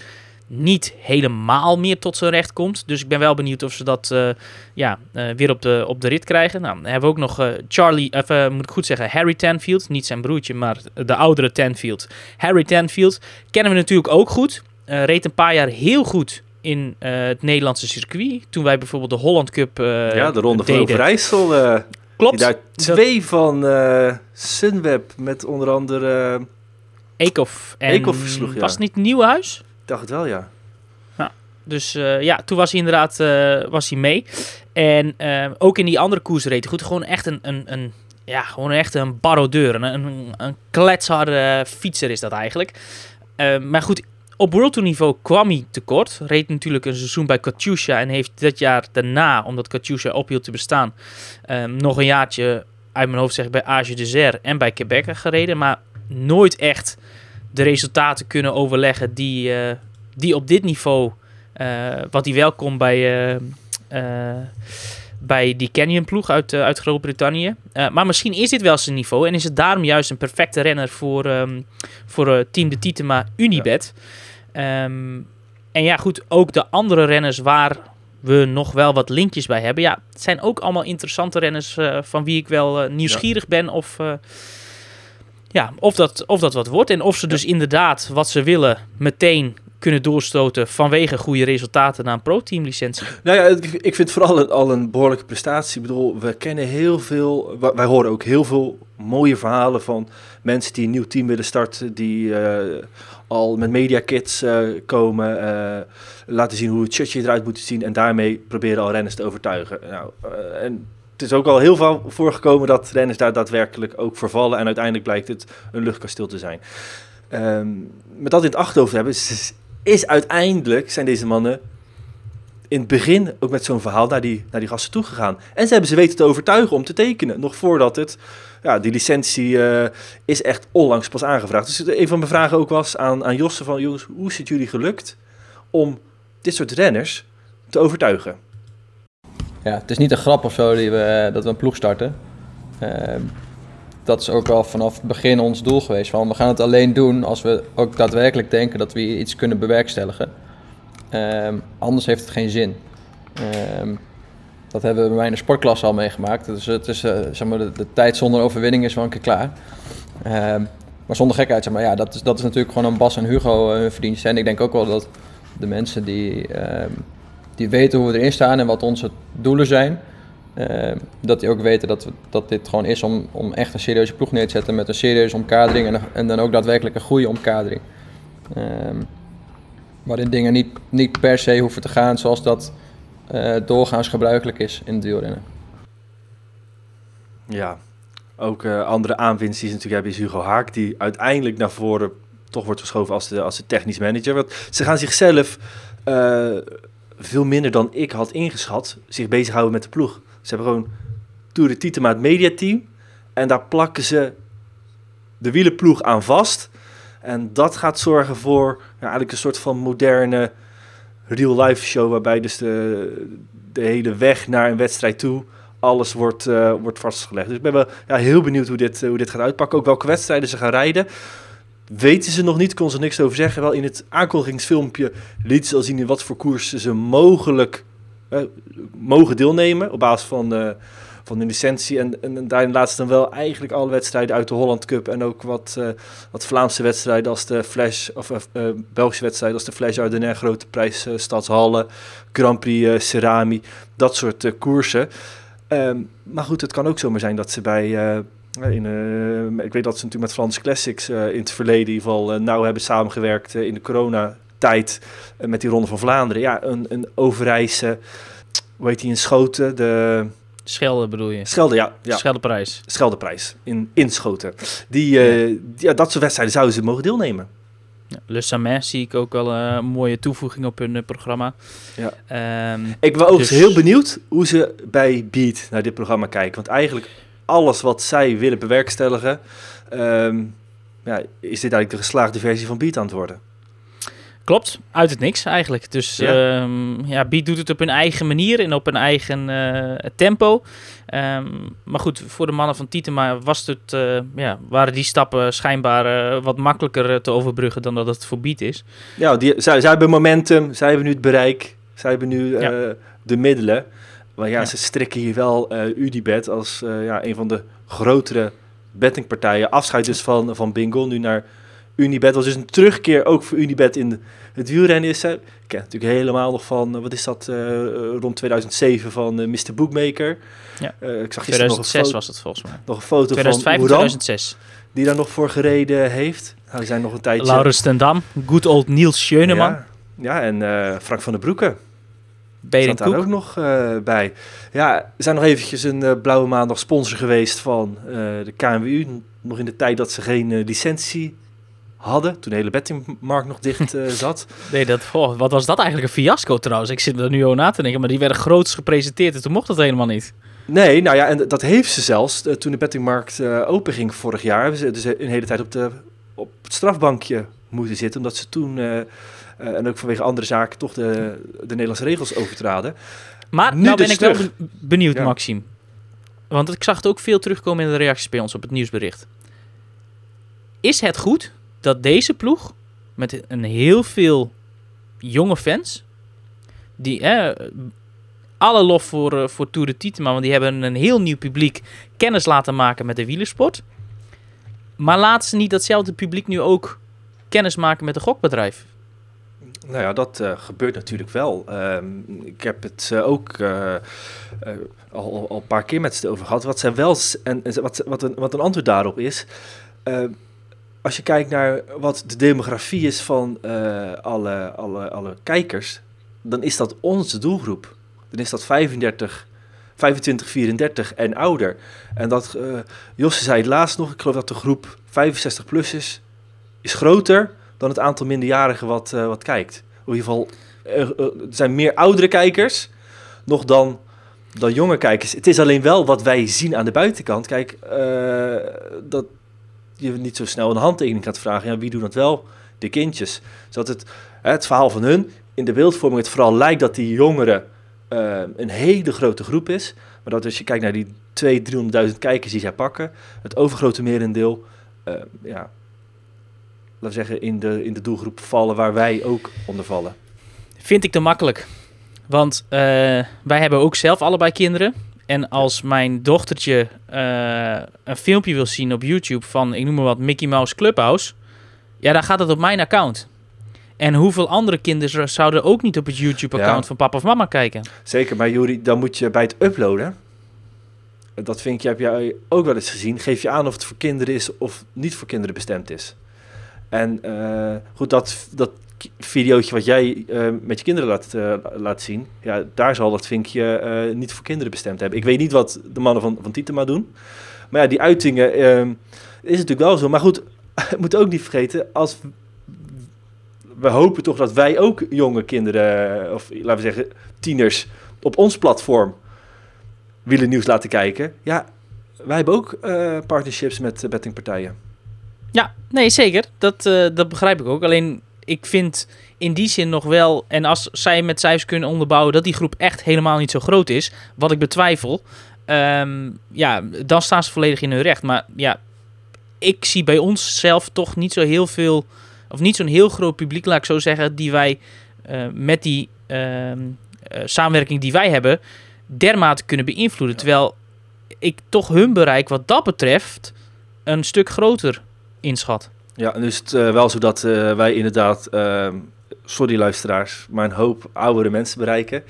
niet helemaal meer tot zijn recht komt. Dus ik ben wel benieuwd of ze dat uh, ja, uh, weer op de, op de rit krijgen. Nou, dan hebben we ook nog uh, Charlie, of moet ik goed zeggen, Harry Tanfield. Niet zijn broertje, maar de oudere Tanfield. Harry Tanfield kennen we natuurlijk ook goed. reed een paar jaar heel goed in het Nederlandse circuit. Toen wij bijvoorbeeld de Holland Cup Ja, de Ronde van Overijssel. Klopt. Die daar twee dat... van Sunweb met onder andere... Eekhoff. En Eekhoff versloeg, ja. Was het niet Nieuwhuis? Dacht wel, ja. dus uh, ja, toen was hij inderdaad uh, was hij mee. En uh, ook in die andere koers reed hij goed. Gewoon echt een, een, een, ja, gewoon echt een barodeur. Een, een, een kletsharde fietser is dat eigenlijk. maar goed, op World Tour niveau kwam hij tekort. Reed natuurlijk een seizoen bij Katusha. En heeft dit jaar daarna, omdat Katusha ophield te bestaan, nog een jaartje uit mijn hoofd zeg bij Age de Zer en bij Quebec gereden. Maar nooit echt de resultaten kunnen overleggen die, uh, die op dit niveau, uh, wat hij welkom bij, uh, bij die Canyon ploeg uit, uit Groot-Brittannië. maar misschien is dit wel zijn niveau en is het daarom juist een perfecte renner voor, um, voor Team de Titema Unibet. Ja. Um, en ja, goed, ook de andere renners waar we nog wel wat linkjes bij hebben. Ja, het zijn ook allemaal interessante renners van wie ik wel nieuwsgierig ja. ben of ja, of dat, of dat wat wordt. En of ze dus inderdaad wat ze willen meteen kunnen doorstoten vanwege goede resultaten naar een pro-team licentie. Nou ja, ik, ik vind vooral een, al een behoorlijke prestatie. Ik bedoel, we kennen heel veel, wij horen ook heel veel mooie verhalen van mensen die een nieuw team willen starten, die uh, al met media kits uh, komen, uh, laten zien hoe het shirtje eruit moet zien en daarmee proberen al renners te overtuigen. Nou, en het is ook al heel veel voorgekomen dat renners daar daadwerkelijk ook vervallen. En uiteindelijk blijkt het een luchtkasteel te zijn. Um, met dat in het achterhoofd hebben, is, uiteindelijk zijn deze mannen in het begin ook met zo'n verhaal naar die, naar die gasten toegegaan. En ze hebben ze weten te overtuigen om te tekenen. Nog voordat het, ja, die licentie uh, is echt onlangs pas aangevraagd. Dus een van mijn vragen ook was aan, aan Josse van, jongens, hoe is het jullie gelukt om dit soort renners te overtuigen? Ja, het is niet een grap of zo die we, dat we een ploeg starten. Uh, dat is ook al vanaf het begin ons doel geweest. Van, we gaan het alleen doen als we ook daadwerkelijk denken dat we iets kunnen bewerkstelligen. Uh, anders heeft het geen zin. Uh, dat hebben we bij mij in de sportklasse al meegemaakt. Dus het is, uh, zeg maar, de, tijd zonder overwinning is wel een keer klaar. Ehm, maar zonder gekheid, zeg maar, ja, dat is, dat is natuurlijk gewoon een Bas en Hugo hun verdienste. En ik denk ook wel dat de mensen die die weten hoe we erin staan en wat onze doelen zijn. Uh, dat die ook weten dat, we, dat dit gewoon is om, om echt een serieuze ploeg neer te zetten met een serieuze omkadering en, en dan ook daadwerkelijk een goede omkadering. Uh, waarin dingen niet, niet per se hoeven te gaan zoals dat uh, doorgaans gebruikelijk is in het wielrennen. Ja, ook uh, andere aanwinst die ze natuurlijk hebben is Hugo Haak, die uiteindelijk naar voren toch wordt geschoven als de, als de technisch manager. Want ze gaan zichzelf veel minder dan ik had ingeschat zich bezighouden met de ploeg. Ze hebben gewoon Tour de Titema het mediateam. En daar plakken ze de wielenploeg aan vast. En dat gaat zorgen voor eigenlijk een soort van moderne real-life show. Waarbij dus de, hele weg naar een wedstrijd toe alles wordt, uh, wordt vastgelegd. Dus ik ben wel ja, heel benieuwd hoe dit, uh, hoe dit gaat uitpakken. Ook welke wedstrijden ze gaan rijden weten ze nog niet, kon ze niks over zeggen. Wel in het aankondigingsfilmpje liet ze al zien in wat voor koers ze mogelijk eh, mogen deelnemen op basis van, uh, van de licentie. En, en daarin laat ze dan wel eigenlijk alle wedstrijden uit de Holland Cup en ook wat, uh, wat Vlaamse wedstrijden als de Flash, of uh, Belgische wedstrijden als de Flash Ardennes, Grote Prijs Stadshalle, Grand Prix Cerami, dat soort koersen. Um, maar goed, het kan ook zomaar zijn dat ze bij in, uh, ik weet dat ze natuurlijk met Frans Classics uh, in het verleden in ieder geval uh, nauw hebben samengewerkt in de coronatijd met die Ronde van Vlaanderen. Ja, een, een Overijse, hoe heet die in Schoten? De... Schelde bedoel je? Schelde, ja. ja. Scheldeprijs. Scheldeprijs, in, in Schoten. Die, ja. ja. dat soort wedstrijden zouden ze mogen deelnemen. Ja, Le zie ik ook wel een mooie toevoeging op hun programma. Ja. Um, ik ben ook dus... heel benieuwd hoe ze bij Beat naar dit programma kijken. Want eigenlijk alles wat zij willen bewerkstelligen, um, ja, is dit eigenlijk de geslaagde versie van Beat aan het worden. Klopt, uit het niks eigenlijk. Dus Ja. ja, ja Beat doet het op hun eigen manier en op hun eigen eh, tempo. Ehm, maar goed, voor de mannen van Tietema was het, eh, ja, waren die stappen schijnbaar eh, wat makkelijker te overbruggen dan dat het voor Beat is. Ja, die, zij, zij hebben momentum, zij hebben nu het bereik, zij hebben nu Ja. de middelen. Maar ja, Ja. ze strikken hier wel Unibet als eh, ja, een van de grotere bettingpartijen. Afscheid dus van, van Bingo nu naar Unibet. Was dus een terugkeer ook voor Unibet in het wielrennen. Is, ik ken natuurlijk helemaal nog van, eh, wat is dat, rond 2007 van eh, Mr. Bookmaker. Ja. Ik zag gisteren nog een, 2006 foto, was het volgens mij. nog een foto 2005 en van Oeran, 2006. die daar nog voor gereden heeft. Nou, die zijn nog een tijdje... Laurens ten Dam, good old Niels Scheuneman, Ja, ja en Frank van der Broeke. Staat daar ook nog eh, bij. Ja, we zijn nog eventjes een eh, blauwe maandag sponsor geweest van eh, de KNWU. Nog in de tijd dat ze geen licentie hadden. Toen de hele bettingmarkt nog dicht <laughs> zat. Nee, dat, oh, wat was dat eigenlijk een fiasco trouwens? Ik zit er nu over na te denken, maar die werden groots gepresenteerd en toen mocht dat helemaal niet. Nee, nou ja, en dat heeft ze zelfs. toen de bettingmarkt open ging vorig jaar. Hebben ze dus een hele tijd op, de, op het strafbankje moeten zitten. Omdat ze toen, en ook vanwege andere zaken, toch de, de Nederlandse regels overtraden. Maar Nu nou ben dus ik wel terug. benieuwd, Ja. Maxime. Want ik zag het ook veel terugkomen in de reacties bij ons op het nieuwsbericht. Is het goed dat deze ploeg met een heel veel jonge fans, die eh, alle lof voor, eh, voor Tour de Tietema, want die hebben een heel nieuw publiek kennis laten maken met de wielersport. Maar laten ze niet datzelfde publiek nu ook kennis maken met een gokbedrijf? Nou ja, dat eh, gebeurt natuurlijk wel. Ehm, ik heb het eh, ook eh, al, al, een paar keer met ze over gehad. Wat zij wel en, wat, wat, een, wat een antwoord daarop is. eh, als je kijkt naar wat de demografie is van alle, alle, alle kijkers, dan is dat onze doelgroep. Dan is dat 35, 25, 34 en ouder. En dat, Josse zei het laatst nog, ik geloof dat de groep 65 plus is, is groter dan het aantal minderjarigen wat, eh, wat kijkt. In ieder geval, er zijn meer oudere kijkers nog dan, dan jonge kijkers. Het is alleen wel wat wij zien aan de buitenkant. Kijk, eh, dat je niet zo snel een handtekening gaat vragen. Ja, wie doen dat wel? De kindjes. Zodat het, hè, het verhaal van hun, in de beeldvorming het vooral lijkt dat die jongeren eh, een hele grote groep is. Maar dat als je kijkt naar die 200.000, 300.000 kijkers die zij pakken, het overgrote merendeel, ja, laten we zeggen, in de, in de doelgroep vallen waar wij ook onder vallen. Vind ik te makkelijk. Want eh, wij hebben ook zelf allebei kinderen. En als mijn dochtertje eh, een filmpje wil zien op YouTube van, ik noem maar wat, Mickey Mouse Clubhouse. Ja, dan gaat het op mijn account. En hoeveel andere kinderen zouden ook niet op het YouTube-account Ja. van papa of mama kijken? Zeker, maar Juri, dan moet je bij het uploaden, dat vind ik, heb jij ook wel eens gezien, geef je aan of het voor kinderen is of niet voor kinderen bestemd is. En eh, goed, dat, dat videootje wat jij eh, met je kinderen laat, eh, laat zien, ja, daar zal dat vinkje niet voor kinderen bestemd hebben. Ik weet niet wat de mannen van, van Tietema doen, maar ja, die uitingen eh, is natuurlijk wel zo. Maar goed, <laughs> we moeten ook niet vergeten, als we hopen toch dat wij ook jonge kinderen, of laten we zeggen tieners, op ons platform willen nieuws laten kijken. Ja, wij hebben ook partnerships met bettingpartijen. Ja, nee, zeker. Dat, eh, dat begrijp ik ook. Alleen, ik vind in die zin nog wel... En als zij met cijfers kunnen onderbouwen dat die groep echt helemaal niet zo groot is... wat ik betwijfel... ehm, ja, dan staan ze volledig in hun recht. Maar ja, ik zie bij ons zelf toch niet zo heel veel... of niet zo'n heel groot publiek, laat ik zo zeggen... die wij eh, met die ehm, eh, samenwerking die wij hebben... dermate kunnen beïnvloeden. Terwijl ik toch hun bereik wat dat betreft... een stuk groter inschat. Ja, dus het eh, wel zo dat eh, wij inderdaad, ehm, sorry luisteraars, maar een hoop oudere mensen bereiken.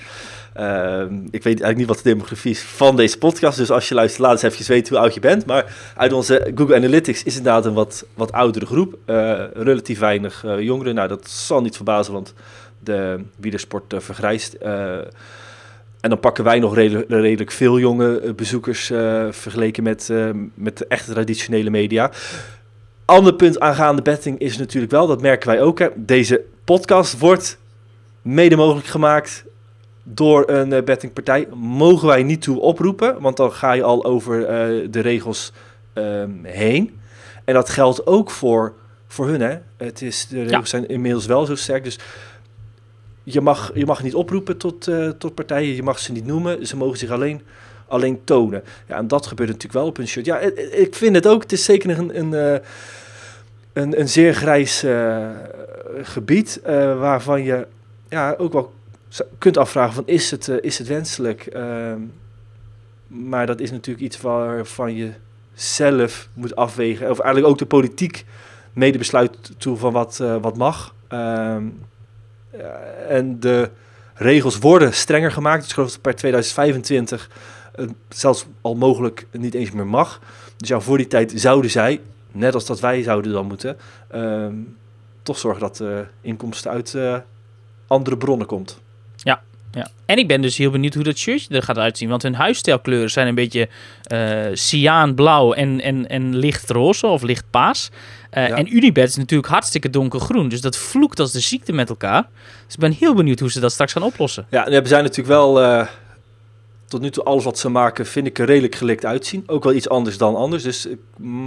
Ehm, ik weet eigenlijk niet wat de demografie is van deze podcast, dus als je luistert, laat eens even weten hoe oud je bent. Maar uit onze Google Analytics is inderdaad een wat, wat oudere groep, eh, relatief weinig jongeren. Nou, dat zal niet verbazen, want de wielersport vergrijst. En dan pakken wij nog redelijk, veel jonge bezoekers vergeleken met, met de echte traditionele media. Ander punt aangaande betting is natuurlijk wel, dat merken wij ook. Hè, deze podcast wordt mede mogelijk gemaakt door een eh, bettingpartij. Mogen wij niet toe oproepen, want dan ga je al over eh, de regels ehm, heen. En dat geldt ook voor voor hun, hè. Het is, de regels zijn inmiddels wel zo sterk, dus je mag, je mag niet oproepen tot, uh, tot partijen, je mag ze niet noemen, ze mogen zich alleen, alleen tonen. Ja, en dat gebeurt natuurlijk wel op een shirt. Ja, ik vind het ook, het is zeker een, een, uh, een, een zeer grijs uh, gebied, waarvan je ja, ook wel kunt afvragen van is het, is het wenselijk? Ehm, maar dat is natuurlijk iets waarvan je zelf moet afwegen. Of eigenlijk ook de politiek mede besluit toe van wat, wat mag. Ehm, en de regels worden strenger gemaakt. Dus ik geloof dat per 2025 uh, zelfs al mogelijk niet eens meer mag. Dus ja, voor die tijd zouden zij, net als dat wij zouden dan moeten, ehm, toch zorgen dat de inkomsten uit uh, andere bronnen komt. Ja, ja. En ik ben dus heel benieuwd hoe dat shirtje er gaat uitzien. Want hun huisstijlkleuren zijn een beetje uh, cyaanblauw en, en, en licht roze of licht paas. Uh, ja. En Unibet is natuurlijk hartstikke donkergroen. Dus dat vloekt als de ziekte met elkaar. Dus ik ben heel benieuwd hoe ze dat straks gaan oplossen. Ja, en we zijn natuurlijk wel... Uh, tot nu toe alles wat ze maken vind ik er redelijk gelikt uitzien. Ook wel iets anders dan anders. Dus ik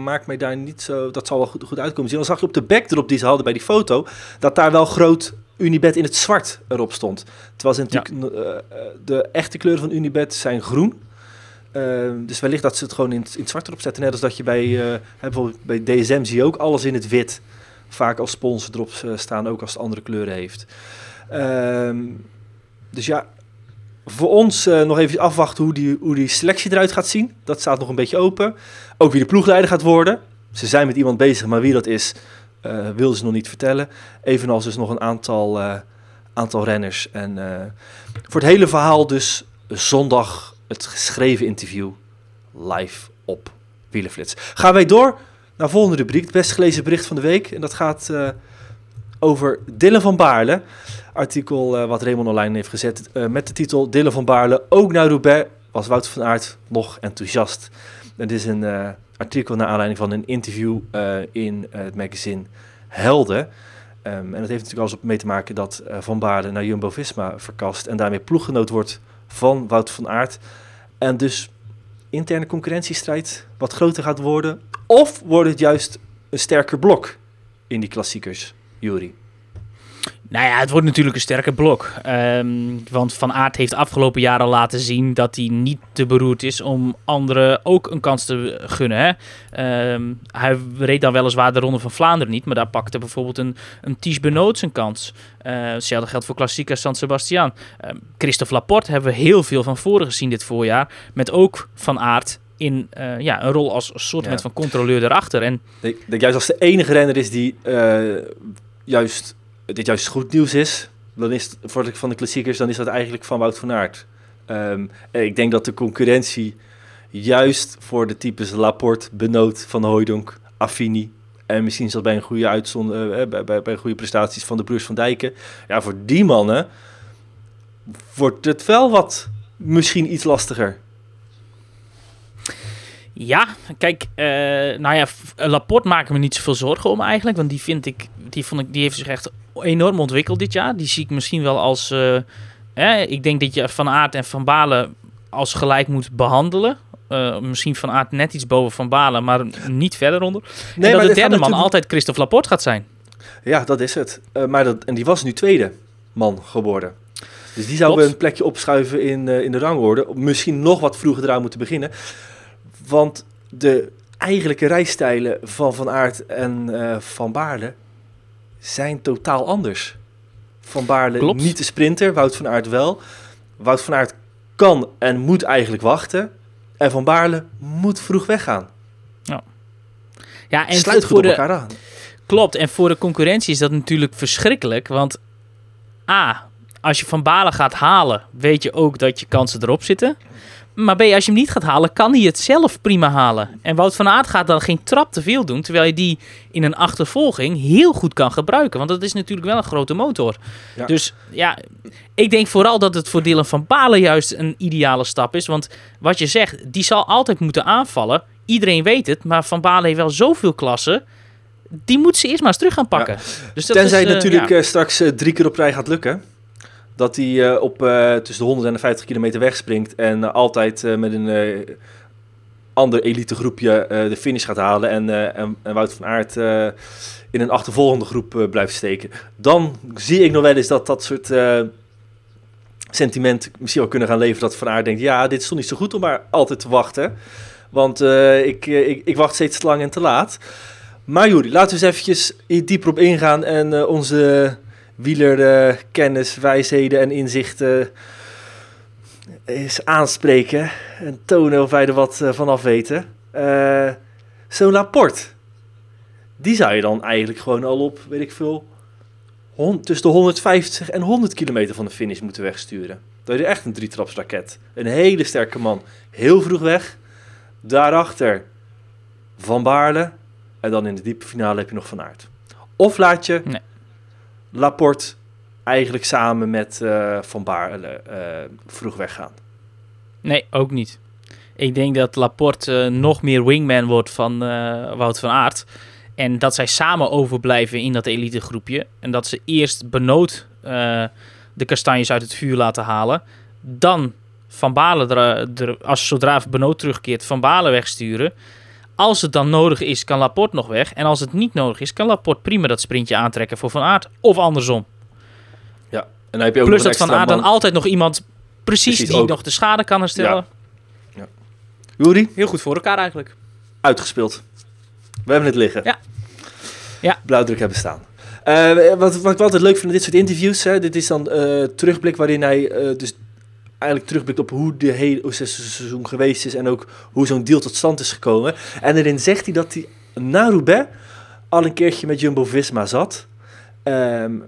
maak mij daar niet zo... Dat zal wel goed, goed uitkomen. Dan zag je op de backdrop die ze hadden bij die foto... dat daar wel groot Unibet in het zwart erop stond. Terwijl ze natuurlijk... Ja. Uh, de echte kleuren van Unibet zijn groen. Uh, dus wellicht dat ze het gewoon in, in het zwart erop zetten. Net als dat je bij, uh, bijvoorbeeld bij DSM zie je ook alles in het wit. Vaak als sponsor erop staan, ook als het andere kleuren heeft. Uh, dus ja, voor ons uh, nog even afwachten hoe die, hoe die selectie eruit gaat zien. Dat staat nog een beetje open. Ook wie de ploegleider gaat worden. Ze zijn met iemand bezig, maar wie dat is, uh, wilden ze nog niet vertellen. Evenals dus nog een aantal, uh, aantal renners. En voor het hele verhaal dus zondag het geschreven interview live op Wielenflits. Gaan wij door naar de volgende rubriek, het best gelezen bericht van de week. En dat gaat over Dylan van Baarle. Artikel uh, wat Raymond online heeft gezet uh, met de titel Dylan van Baarle, ook naar Roubaix, was Wouter van Aert nog enthousiast. Het is een artikel naar aanleiding van een interview in het magazine Helden. Um, en dat heeft natuurlijk alles op mee te maken dat Van Baarle naar Jumbo-Visma verkast en daarmee ploeggenoot wordt van Wout van Aert. En dus interne concurrentiestrijd wat groter gaat worden. Of wordt het juist een sterker blok in die klassiekers, Jury? Nou ja, het wordt natuurlijk een sterke blok. Um, want Van Aert heeft afgelopen jaren laten zien dat hij niet te beroerd is om anderen ook een kans te gunnen. Hè? Um, hij reed dan weliswaar de Ronde van Vlaanderen niet, maar daar pakte bijvoorbeeld een, een Ties Benoot zijn kans. Uh, hetzelfde geldt voor Klassica San Sebastian. Um, Christophe Laporte hebben we heel veel van voren gezien dit voorjaar. Met ook Van Aert in uh, ja, een rol als soort ja. van controleur erachter. En ik denk juist als de enige renner is die uh, juist dit juist goed nieuws is, dan is voor de, van de klassiekers, dan is dat eigenlijk van Wout van Aert. En ik denk dat de concurrentie juist voor de types Laporte, Benoot, Van Hooijdonk, Affini en misschien zelfs bij een goede uitzond, uh, bij, bij, bij goede prestaties van de broers van Dijken. Ja, voor die mannen wordt het wel wat misschien iets lastiger. Ja, kijk, uh, nou ja, Laporte maken me niet zoveel zorgen om eigenlijk, want die vind ik, die vond ik, die heeft zich echt enorm ontwikkeld dit jaar. Die zie ik misschien wel als, uh, eh, ik denk dat je Van Aert en Van Balen als gelijk moet behandelen. Uh, misschien Van Aert net iets boven Van Balen, maar niet verder onder. Nee, en dat de derde man natuurlijk... altijd Christophe Laporte gaat zijn. Ja, dat is het. Maar dat, en die was nu tweede man geworden. Dus die zouden een plekje opschuiven in, in de rangorde. Misschien nog wat vroeger eraan moeten beginnen. Want de eigenlijke rijstijlen van Van Aert en uh, Van Baarle zijn totaal anders. Van Baarle Klopt. niet de sprinter, Wout van Aert wel. Wout van Aert kan en moet eigenlijk wachten. En Van Baarle moet vroeg weggaan. Ja, ja en Sluit voor de, elkaar aan. Klopt, en voor de concurrentie is dat natuurlijk verschrikkelijk. Want A, als je Van Balen gaat halen, weet je ook dat je kansen erop zitten. Maar B, als je hem niet gaat halen, kan hij het zelf prima halen. En Wout van Aert gaat dan geen trap te veel doen, terwijl je die in een achtervolging heel goed kan gebruiken. Want dat is natuurlijk wel een grote motor. Ja. Dus ja, ik denk vooral dat het voor Dylan van Balen juist een ideale stap is. Want wat je zegt, die zal altijd moeten aanvallen. Iedereen weet het, maar Van Balen heeft wel zoveel klassen. Die moet ze eerst maar eens terug gaan pakken. Ja. Dus dat Tenzij is, uh, natuurlijk ja. straks uh, drie keer op rij gaat lukken dat hij uh, op uh, tussen de 100 en de 50 kilometer wegspringt en uh, altijd met een ander elitegroepje uh, de finish gaat halen en, en, en, Wout van Aert in een achtervolgende groep blijft steken. Dan zie ik nog wel eens dat dat soort sentiment misschien wel kunnen gaan leveren. Dat Van Aert denkt, ja, dit is toch niet zo goed om maar altijd te wachten. Want ik, ik, ik, wacht steeds te lang en te laat. Maar Juri, laten we eens eventjes dieper op ingaan en onze wielerkennis, wijsheden en inzichten eens aanspreken en tonen of wij er wat uh, vanaf weten. Uh, Zo'n Laporte, die zou je dan eigenlijk gewoon al op, weet ik veel, tussen de 150 en 100 kilometer van de finish moeten wegsturen. Dat is echt een drietrapsraket. Een hele sterke man. Heel vroeg weg. Daarachter Van Baarle. En dan in de diepe finale heb je nog Van Aert. Of laat je nee. Laporte eigenlijk samen met uh, Van Baarle uh, vroeg weggaan? Nee, ook niet. Ik denk dat Laporte uh, nog meer wingman wordt van Wout van Aert. En dat zij samen overblijven in dat elitegroepje. En dat ze eerst benood de kastanjes uit het vuur laten halen. Dan Van Balen, als zodra Benoot terugkeert, Van Balen wegsturen. Als het dan nodig is, kan Laporte nog weg. En als het niet nodig is, kan Laporte prima dat sprintje aantrekken voor Van Aert. Of andersom. Ja, en dan heb je ook Plus dat Van Aert dan altijd nog iemand precies, die nog de schade kan herstellen. Ja. ja. Heel goed voor elkaar eigenlijk. Uitgespeeld. We hebben het liggen. Ja. ja. Blauwdruk hebben staan. Uh, wat, wat ik altijd leuk vind in dit soort interviews, hè, dit is dan uh, terugblik waarin hij uh, dus eigenlijk terugblikt op hoe de hele seizoen geweest is en ook hoe zo'n deal tot stand is gekomen. En erin zegt hij dat hij na Roubaix al een keertje met Jumbo-Visma zat. Um,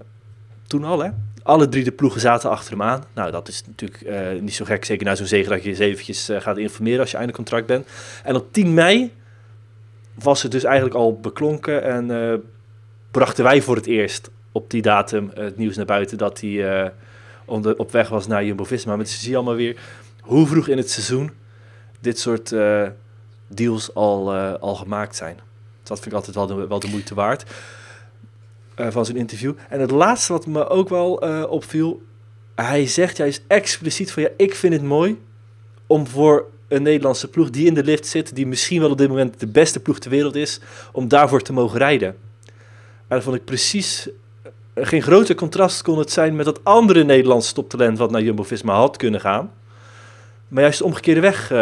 toen al, hè? Alle drie de ploegen zaten achter hem aan. Nou, dat is natuurlijk uh, niet zo gek. Zeker na zo'n zege dat je eens eventjes uh, gaat informeren als je einde contract bent. En op 10 mei was het dus eigenlijk al beklonken. En uh, brachten wij voor het eerst op die datum het nieuws naar buiten dat hij op weg was naar Jumbo-Visma. Maar zie je allemaal weer hoe vroeg in het seizoen dit soort deals al, al gemaakt zijn. Dat vind ik altijd wel de, moeite waard. Uh, van zijn interview. En het laatste wat me ook wel opviel, hij zegt juist expliciet van ja, ik vind het mooi om voor een Nederlandse ploeg die in de lift zit, die misschien wel op dit moment de beste ploeg ter wereld is, om daarvoor te mogen rijden. En dat vond ik precies geen groter contrast kon het zijn met dat andere Nederlandse toptalent wat naar Jumbo-Visma had kunnen gaan, maar juist de omgekeerde weg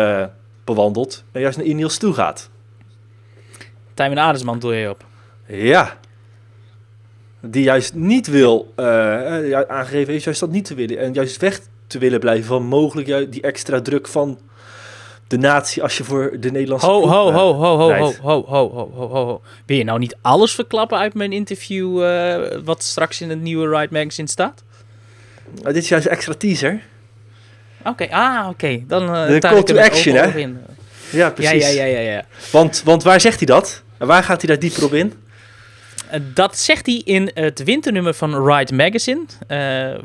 bewandelt en juist naar Ineos toe gaat. Tijmen Adesman doe je op. Ja, die juist niet wil, uh, aangegeven is juist dat niet te willen. En juist weg te willen blijven van mogelijk die extra druk van de natie als je voor de Nederlandse ho, ho, ho, ho, ho, ho, ho, ho, ho, ho, ho. Wil je nou niet alles verklappen uit mijn interview uh, wat straks in het nieuwe Ride Magazine staat? Uh, dit is juist extra teaser. Oké, okay, ah, oké. Okay. Dan uh, de call to action, hè? Ja, precies. Ja, ja, ja, ja, ja. Want, want waar zegt hij dat? En waar gaat hij daar dieper op in? Eh, dat zegt hij in het winternummer van Ride Magazine. Uh,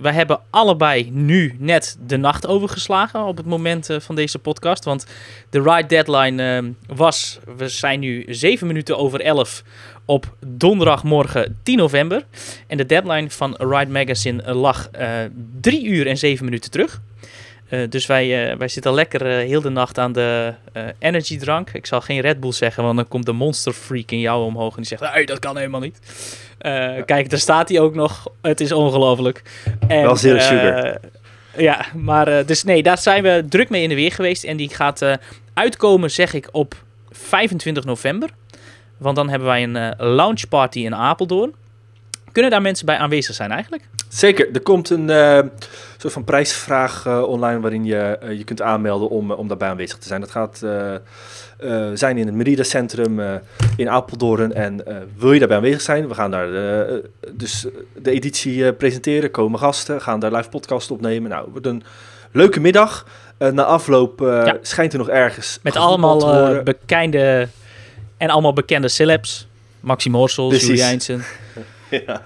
we hebben allebei nu net de nacht overgeslagen op het moment uh, van deze podcast. Want de Ride deadline was, we zijn nu 7 minuten over 11 op donderdagmorgen 10 november. En de deadline van Ride Magazine lag 3 uur en 7 minuten terug. Uh, dus wij, uh, wij zitten lekker uh, heel de nacht aan de energiedrank. Ik zal geen Red Bull zeggen, want dan komt de monster freak in jou omhoog en die zegt: hey, dat kan helemaal niet. Ja. Kijk, daar staat hij ook nog. Het is ongelooflijk. Wel zero sugar. Ja, maar dus nee, daar zijn we druk mee in de weer geweest. En die gaat uitkomen, zeg ik, op 25 november. Want dan hebben wij een launch party in Apeldoorn. Kunnen daar mensen bij aanwezig zijn eigenlijk? Zeker. Er komt een uh, soort van prijsvraag uh, online waarin je uh, je kunt aanmelden om, om daarbij aanwezig te zijn. Dat gaat zijn in het Merida Centrum in Apeldoorn. En wil je daarbij aanwezig zijn? We gaan daar dus de editie presenteren, komen gasten, gaan daar live podcast opnemen. Nou, wordt een leuke middag. na afloop ja. schijnt er nog ergens... Met allemaal bekende en allemaal bekende celebs. Maxime Horsel, Julie Eindsen. <laughs> <laughs>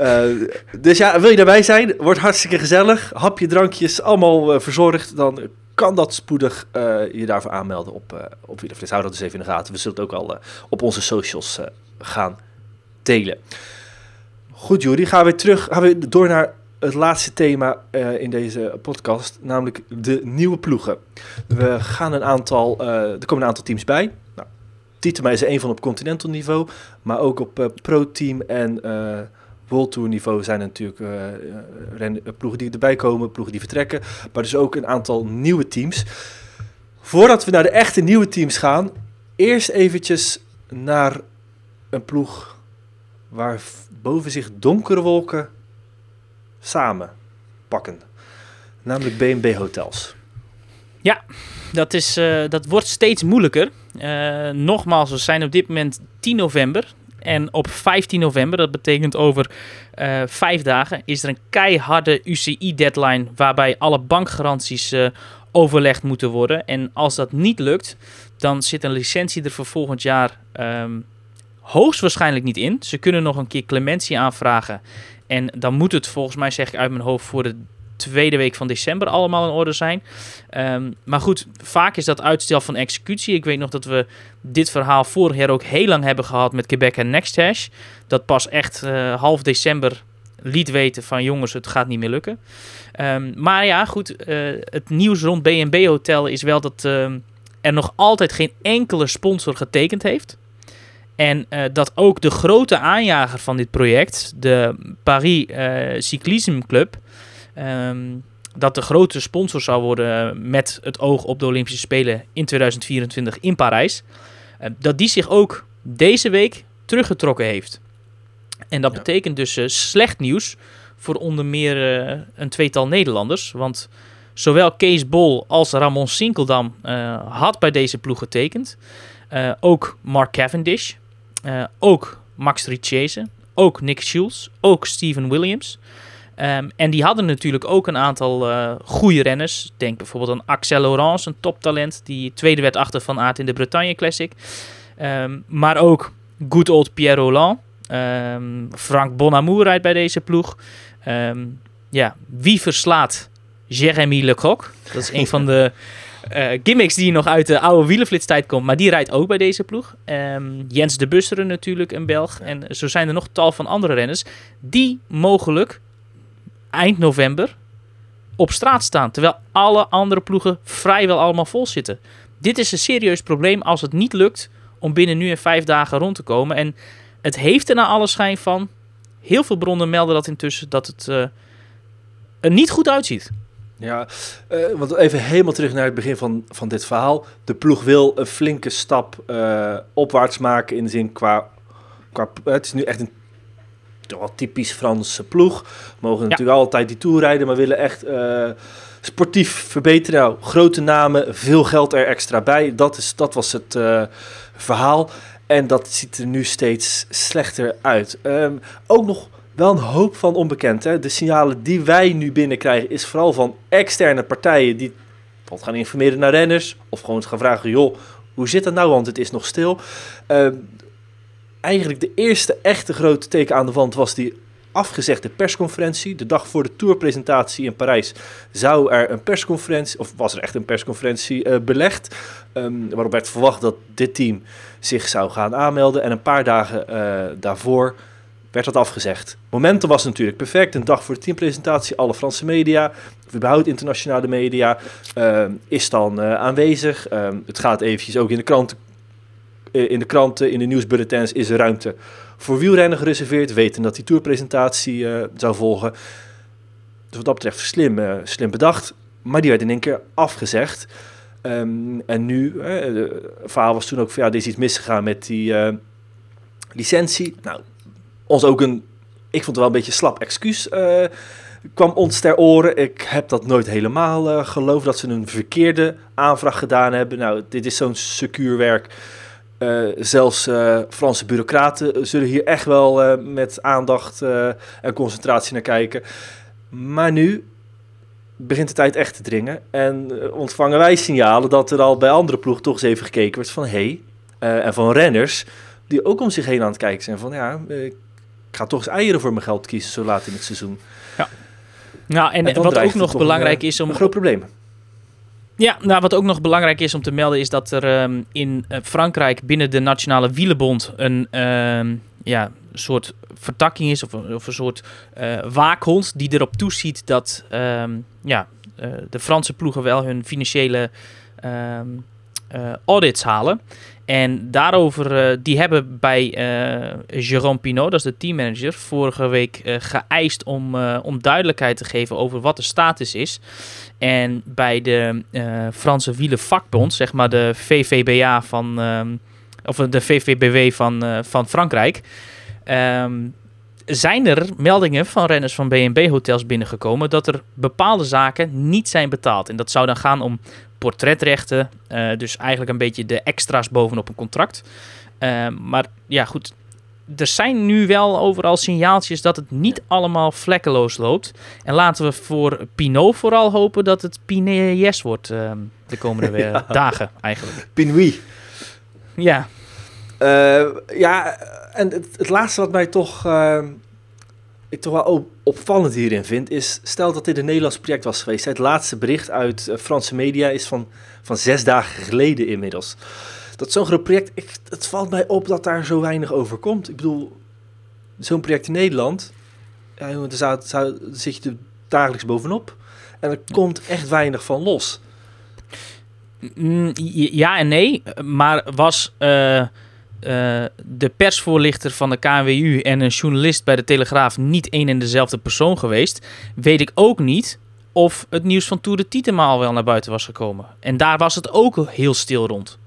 Uh, dus ja, wil je daarbij zijn? Wordt hartstikke gezellig. Hapje, drankjes, allemaal uh, verzorgd. Dan kan dat spoedig uh, je daarvoor aanmelden op, uh, op. Hou dat dus even in de gaten. We zullen het ook al op onze socials gaan delen. Goed, Jury. Gaan we terug gaan we door naar het laatste thema in deze podcast, namelijk de nieuwe ploegen. We gaan een aantal, er komen een aantal teams bij. Tietema is er een van op continental niveau, maar ook op uh, pro-team en World Tour niveau zijn er natuurlijk ploegen die erbij komen, ploegen die vertrekken, maar dus ook een aantal nieuwe teams. Voordat we naar de echte nieuwe teams gaan, eerst eventjes naar een ploeg waar boven zich donkere wolken samen pakken. Namelijk B&B Hotels. Ja, dat, is, uh, dat wordt steeds moeilijker. Uh, nogmaals, we zijn op dit moment 10 november. En op 15 november, dat betekent over uh, vijf dagen, is er een keiharde UCI-deadline waarbij alle bankgaranties overlegd moeten worden. En als dat niet lukt, dan zit een licentie er voor volgend jaar um, hoogstwaarschijnlijk niet in. Ze kunnen nog een keer clementie aanvragen. En dan moet het volgens mij, zeg ik uit mijn hoofd, voor de tweede week van december allemaal in orde zijn. Um, maar goed, vaak is dat uitstel van executie. Ik weet nog dat we dit verhaal vorig jaar ook heel lang hebben gehad met Quebec en Nexthash. Dat pas echt uh, half december liet weten van jongens, het gaat niet meer lukken. Um, maar ja, goed, uh, het nieuws rond B&B Hotel is wel dat uh, er nog altijd geen enkele sponsor getekend heeft. En uh, dat ook de grote aanjager van dit project, de Paris Cyclisme Club, um, dat de grote sponsor zou worden met het oog op de Olympische Spelen in 2024 in Parijs, uh, dat die zich ook deze week teruggetrokken heeft. En dat ja. betekent dus slecht nieuws voor onder meer een tweetal Nederlanders, want zowel Kees Bol als Ramon Sinkeldam had bij deze ploeg getekend. ook Mark Cavendish, uh, ook Max Richese, ook Nick Schulz, ook Steven Williams. Um, en die hadden natuurlijk ook een aantal uh, goede renners. Denk bijvoorbeeld aan Axel Laurence, een toptalent. Die tweede werd achter Van Aert in de Bretagne Classic. Um, maar ook good old Pierre Roland. Um, Frank Bonamour rijdt bij deze ploeg. ja, wie verslaat Jeremy Lecoq? Dat is een van de uh, <laughs> gimmicks die nog uit de oude wielenflitstijd komt. Maar die rijdt ook bij deze ploeg. Jens de Busseren natuurlijk, een Belg. En zo zijn er nog tal van andere renners. Die mogelijk eind november op straat staan. Terwijl alle andere ploegen vrijwel allemaal vol zitten. Dit is een serieus probleem als het niet lukt om binnen nu en vijf dagen rond te komen. En het heeft er naar alle schijn van. Heel veel bronnen melden dat intussen dat het uh, er niet goed uitziet. Ja, uh, want even helemaal terug naar het begin van, van dit verhaal. De ploeg wil een flinke stap uh, opwaarts maken in de zin qua, qua... Het is nu echt een wel typisch Franse ploeg. Mogen ja. natuurlijk altijd die tour rijden, maar willen echt uh, sportief verbeteren. Nou, grote namen, veel geld er extra bij. Dat, is, dat was het verhaal. En dat ziet er nu steeds slechter uit. Um, ook nog wel een hoop van onbekend. Hè? De signalen die wij nu binnenkrijgen is vooral van externe partijen die wat gaan informeren naar renners of gewoon gaan vragen, joh, hoe zit dat nou, want het is nog stil. Uh, eigenlijk de eerste echte grote teken aan de wand was die afgezegde persconferentie. De dag voor de tourpresentatie in Parijs zou er een persconferentie, of was er echt een persconferentie uh, belegd, um, waarop werd verwacht dat dit team zich zou gaan aanmelden. En een paar dagen uh, daarvoor werd dat afgezegd. Momentum was natuurlijk perfect. Een dag voor de teampresentatie, alle Franse media, of überhaupt internationale media, uh, is dan uh, aanwezig. Uh, het gaat eventjes ook in de kranten, in de kranten, in de nieuwsbulletins is er ruimte voor wielrennen gereserveerd, weten dat die tourpresentatie zou volgen. Dus wat dat betreft slim, slim bedacht, maar die werd in één keer afgezegd. Um, en nu, het verhaal was toen ook van ja, er is iets misgegaan met die licentie. Nou, ons ook een, ik vond het wel een beetje slap excuus kwam ons ter oren. Ik heb dat nooit helemaal uh, geloofd dat ze een verkeerde aanvraag gedaan hebben. Nou, dit is zo'n secuur werk. Uh, zelfs Franse bureaucraten zullen hier echt wel met aandacht en concentratie naar kijken. Maar nu begint de tijd echt te dringen. En ontvangen wij signalen dat er al bij andere ploegen toch eens even gekeken wordt van... hé, hey, en van renners die ook om zich heen aan het kijken zijn van... ja, ik ga toch eens eieren voor mijn geld kiezen zo laat in het seizoen. Ja. Nou, en, en wat ook nog belangrijk een, is om... Een groot probleem. Ja, nou, wat ook nog belangrijk is om te melden is dat er um, in uh, Frankrijk binnen de Nationale Wielenbond een, um, ja, soort vertakking is of een, of een soort uh, waakhond die erop toeziet dat ehm, ja, de Franse ploegen wel hun financiële ehm, audits halen. En daarover, die hebben bij Jérôme Pinot, dat is de teammanager, vorige week geëist om, om duidelijkheid te geven over wat de status is. En bij de Franse wielenvakbond, zeg maar de VVBA van ehm, of de VVBW van, uh, van Frankrijk. Um, zijn er meldingen van renners van BNB-hotels binnengekomen dat er bepaalde zaken niet zijn betaald. En dat zou dan gaan om portretrechten, uh, dus eigenlijk een beetje de extra's bovenop een contract. Uh, maar ja, goed, er zijn nu wel overal signaaltjes dat het niet allemaal vlekkeloos loopt. En laten we voor Pinot vooral hopen dat het Pinot wordt uh, de komende <laughs> ja. dagen eigenlijk. Pinot. Ja. Uh, ja, en het, het, laatste wat mij toch, uh, ik toch wel opvallend hierin vind, is stel dat dit een Nederlands project was geweest. Het laatste bericht uit uh, Franse media is van, van zes dagen geleden inmiddels. Dat zo'n groot project, ik, het valt mij op dat daar zo weinig over komt. Ik bedoel, zo'n project in Nederland, ja, jongen, zou, zit je dagelijks bovenop. En er komt echt weinig van los. Ja en nee, maar was uh, uh, de persvoorlichter van de KNWU en een journalist bij de Telegraaf niet één en dezelfde persoon geweest, weet ik ook niet of het nieuws van Tour de Tietema wel naar buiten was gekomen. En daar was het ook heel stil rond.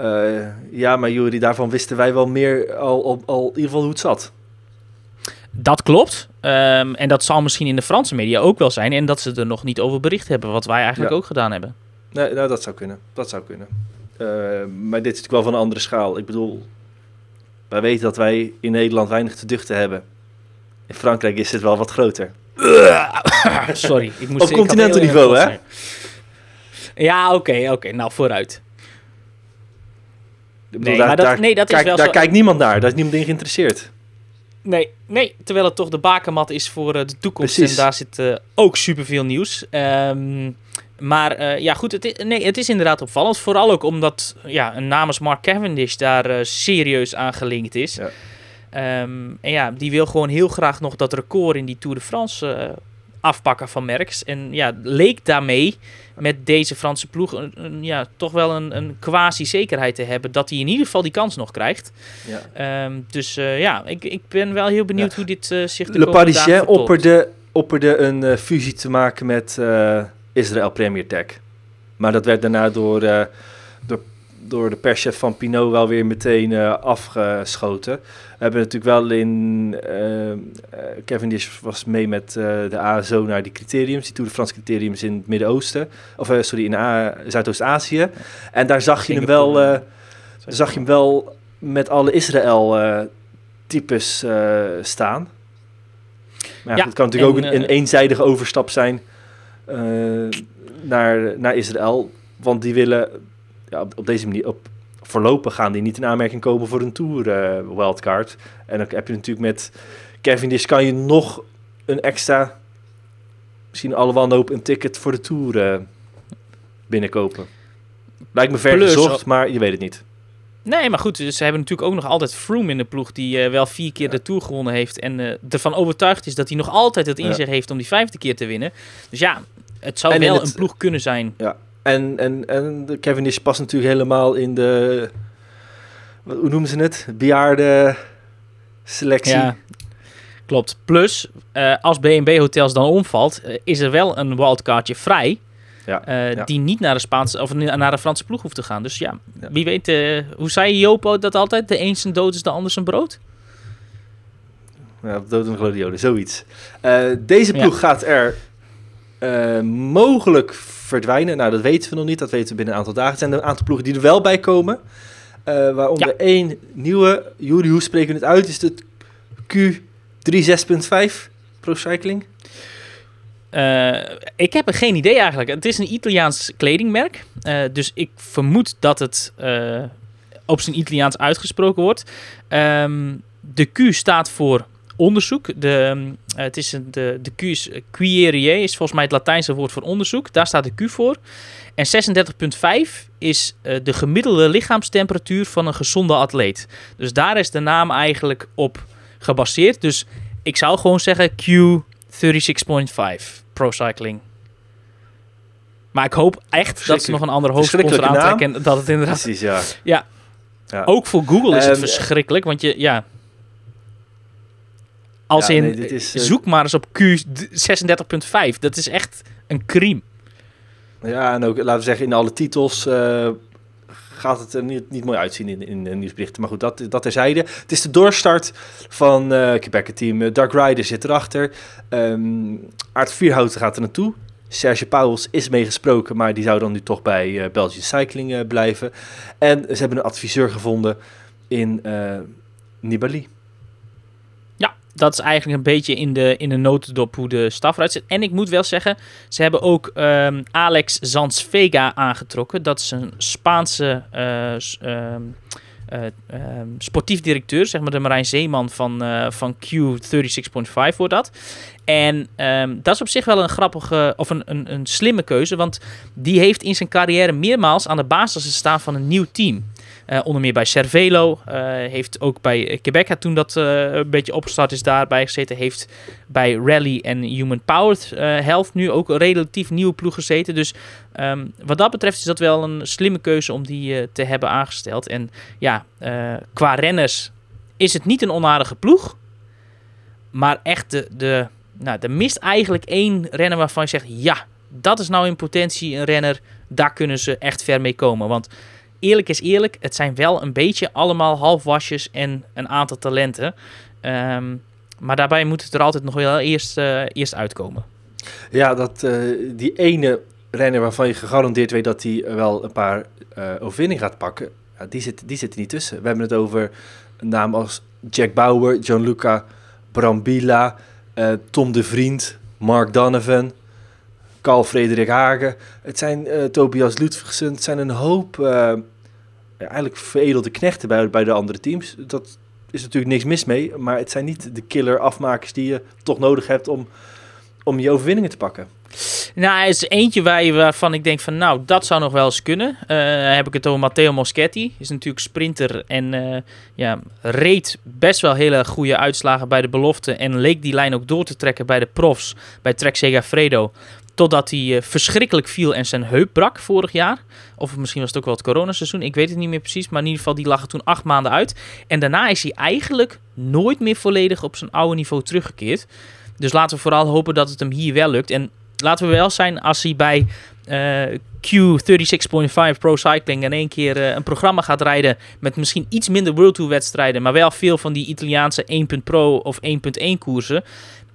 Uh, ja, maar Jury, daarvan wisten wij wel meer al, al, al in ieder geval hoe het zat. Dat klopt. Um, en dat zal misschien in de Franse media ook wel zijn. En dat ze er nog niet over bericht hebben, wat wij eigenlijk ja. ook gedaan hebben. Nee, nou, dat zou kunnen. Dat zou kunnen. Uh, maar dit is natuurlijk wel van een andere schaal. Ik bedoel, wij weten dat wij in Nederland weinig te duchten hebben. In Frankrijk is het wel wat groter. <coughs> Sorry. Ik moest, Op continental niveau, hè? Ja, oké, okay, oké. Okay. Nou, vooruit. Bedoel, nee, daar, maar dat, daar, nee, dat kijk, is wel daar zo... kijkt niemand naar. Daar is niemand in geïnteresseerd. Nee, nee, terwijl het toch de bakermat is voor uh, de toekomst. Precies. En daar zit uh, ook superveel nieuws. Um, maar uh, ja, goed, het is, nee, het is inderdaad opvallend. Vooral ook omdat ja, een namens Mark Cavendish daar uh, serieus aan gelinkt is. Ja. Um, en ja, die wil gewoon heel graag nog dat record in die Tour de France uh, afpakken van Merckx. En ja, leek daarmee met deze Franse ploeg een, een, ja, toch wel een, een quasi-zekerheid te hebben dat hij in ieder geval die kans nog krijgt. Ja. Um, dus ja, ik, ik ben wel heel benieuwd ja. hoe dit zich de Le Parisien opperde, opperde een fusie te maken met Israël Premier Tech. Maar dat werd daarna door, uh, door, door de perschef van Pinot wel weer meteen uh, afgeschoten. We hebben natuurlijk wel in... Uh, Cavendish was mee met de ASO naar die criteriums, die Tour de France criteriums in het Midden-Oosten. Of sorry, in Zuidoost-Azië. En daar zag je hem wel, zag je hem wel met alle Israël-types staan. Maar ja, het kan natuurlijk en, ook een, een eenzijdige overstap zijn naar, naar Israël. Want die willen ja, op, op, deze manier, op, voorlopig gaan die niet in aanmerking komen voor een Tour uh, wildcard. En dan heb je natuurlijk met Cavendish kan je nog een extra, misschien alle wanhoop een ticket voor de Tour uh, binnenkopen. Lijkt me ver gezocht, maar je weet het niet. Nee, maar goed, ze hebben natuurlijk ook nog altijd Froome in de ploeg... die uh, wel vier keer ja. de Tour gewonnen heeft... en uh, ervan overtuigd is dat hij nog altijd het inzicht ja. heeft... om die vijfde keer te winnen. Dus ja, het zou en wel het, een ploeg kunnen zijn. Ja, en, en, en Cavendish past natuurlijk helemaal in de... Hoe noemen ze het? Bejaarde selectie. Ja, klopt. Plus, uh, als BNB Hotels dan omvalt... is er wel een wildcardje vrij... Ja, uh, ja. Die niet naar de Spaanse of naar de Franse ploeg hoeft te gaan. Dus ja, ja. wie weet, hoe zei Jopo dat altijd? De een zijn dood is de ander zijn brood? Ja, dood en gloriole, zoiets. Deze ploeg gaat er mogelijk verdwijnen. Nou, dat weten we nog niet. Dat weten we binnen een aantal dagen. Er zijn er een aantal ploegen die er wel bij komen. waaronder één nieuwe. Jury, hoe spreken we het uit? Is het Q36.5 Pro Cycling? Uh, ik heb er geen idee eigenlijk. Het is een Italiaans kledingmerk. Dus ik vermoed dat het op zijn Italiaans uitgesproken wordt. Um, de Q staat voor onderzoek. De, uh, het is een, de, de Q is, Quierier is volgens mij het Latijnse woord voor onderzoek. Daar staat de Q voor. En 36,5 is uh, de gemiddelde lichaamstemperatuur van een gezonde atleet. Dus daar is de naam eigenlijk op gebaseerd. Dus ik zou gewoon zeggen Q36.5 Pro Cycling. Maar ik hoop echt dat ze nog een andere hoofdsponsor aantrekken. En dat het inderdaad... Precies, ja. ja. ja. Ook voor Google is het verschrikkelijk. Want je, ja... Als Ja, in, nee, dit is, eh, zoek maar eens op Q36.5. Dat is echt een crime. Ja, en ook, laten we zeggen, in alle titels eh, gaat het er niet, niet mooi uitzien in, in de nieuwsberichten. Maar goed, dat, dat terzijde. Het is de doorstart van eh Quebec team. Dark Rider zit erachter. Ehm Aart Vierhouten gaat er naartoe. Serge Pauwels is meegesproken, maar die zou dan nu toch bij Belgian Cycling blijven. En ze hebben een adviseur gevonden in Nibali. Dat is eigenlijk een beetje in de, in de notendop hoe de staf eruit ziet. En ik moet wel zeggen, ze hebben ook ehm, Alex Zanzvega aangetrokken. Dat is een Spaanse eh, ehm, eh, ehm, sportief directeur, zeg maar de Marijn Zeeman van, eh, van Q36.5 wordt dat. En dat is op zich wel een grappige, of een, een, een slimme keuze, want die heeft in zijn carrière meermaals aan de basis gestaan van een nieuw team. Eh, onder meer bij Cervelo. eh, heeft ook bij Quebec, toen dat eh, een beetje opgestart is, daarbij gezeten. Heeft bij Rally en Human Powered eh, Health nu ook een relatief nieuwe ploeg gezeten. Dus ehm, wat dat betreft is dat wel een slimme keuze om die eh, te hebben aangesteld. En ja, eh, qua renners is het niet een onaardige ploeg. Maar echt, de, de, nou, er mist eigenlijk één renner waarvan je zegt... Ja, dat is nou in potentie een renner. Daar kunnen ze echt ver mee komen. Want eerlijk is eerlijk, het zijn wel een beetje allemaal halfwasjes en een aantal talenten. Ehm, maar daarbij moet het er altijd nog wel eerst, eh, eerst uitkomen. Ja, dat, eh, die ene renner waarvan je gegarandeerd weet dat hij wel een paar eh overwinningen gaat pakken, die, zit, die zit er niet tussen. We hebben het over naam als Jack Bauer, Gianluca Brambilla, Tom de Vriend, Mark Donovan, Carl Frederik Hagen. Het zijn eh, Tobias Ludvigsen, het zijn een hoop eh, eigenlijk veredelde knechten bij, bij de andere teams. Dat is natuurlijk niks mis mee, maar het zijn niet de killer afmakers die je toch nodig hebt om, om je overwinningen te pakken. Nou, er is eentje waar je, waarvan ik denk van, nou, dat zou nog wel eens kunnen. Eh, heb ik het over Matteo Moschetti. Is natuurlijk sprinter en ja, reed best wel hele goede uitslagen bij de belofte. En leek die lijn ook door te trekken bij de profs, bij Trek Segafredo. Totdat hij eh, verschrikkelijk viel en zijn heup brak vorig jaar. Of misschien was het ook wel het coronaseizoen, ik weet het niet meer precies. Maar in ieder geval, die lag er toen acht maanden uit. En daarna is hij eigenlijk nooit meer volledig op zijn oude niveau teruggekeerd. Dus laten we vooral hopen dat het hem hier wel lukt. En laten we wel zijn als hij bij eh, Q36.5 Pro Cycling in één keer eh, een programma gaat rijden met misschien iets minder World Tour wedstrijden, maar wel veel van die Italiaanse 1.pro of 1.1 koersen.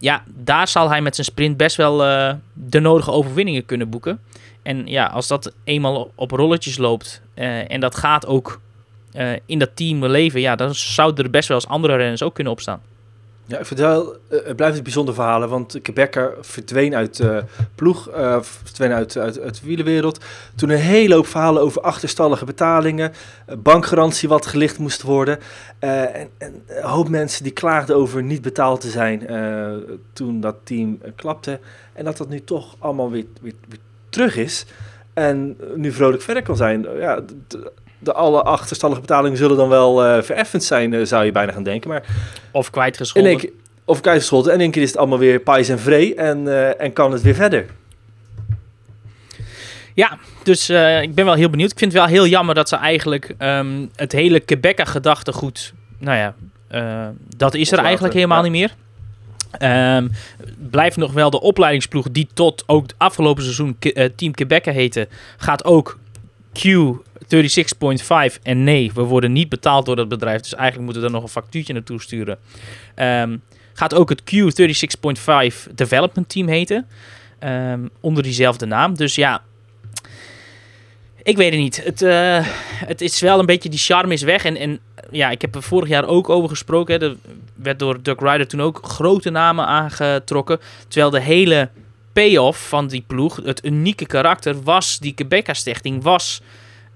Ja, daar zal hij met zijn sprint best wel eh, de nodige overwinningen kunnen boeken. En ja, als dat eenmaal op rolletjes loopt eh, en dat gaat ook eh, in dat team leven, ja, dan zouden er best wel eens andere renners ook kunnen opstaan. Ja, ik wel, eh, het blijft een bijzonder verhalen, want Quebecer verdween uit eh ploeg, eh, verdween uit, uit, uit de wielenwereld. Toen een hele hoop verhalen over achterstallige betalingen, bankgarantie wat gelicht moest worden. En, en een hoop mensen die klaagden over niet betaald te zijn toen dat team klapte. En dat dat nu toch allemaal weer, weer, weer terug is en nu vrolijk verder kan zijn. Ja, de, alle achterstallige betalingen zullen dan wel eh vereffend zijn, eh, zou je bijna gaan denken. Maar Of in kwijtgescholden. één of keizerschotten. En in één keer is het allemaal weer pais en vree. En, eh, en kan het weer verder. Ja, dus eh, ik ben wel heel benieuwd. Ik vind het wel heel jammer dat ze eigenlijk ehm, het hele Quebecer gedachtegoed, nou ja, dat is er eigenlijk helemaal ja. niet meer. Ehm, blijft nog wel de opleidingsploeg die tot ook het afgelopen seizoen Team Quebecer heette, gaat ook Q36.5 en nee, we worden niet betaald door dat bedrijf, dus eigenlijk moeten we er nog een factuurtje naartoe sturen. Ehm, gaat ook het Q36.5 Development Team heten, ehm, onder diezelfde naam. Dus ja, ik weet het niet. Het, eh, het is wel een beetje, die charme is weg. En, en ja, ik heb er vorig jaar ook over gesproken. Hè. Er werd door Doug Ryder toen ook grote namen aangetrokken. Terwijl de hele payoff van die ploeg, het unieke karakter, was die Quebecer-stichting, was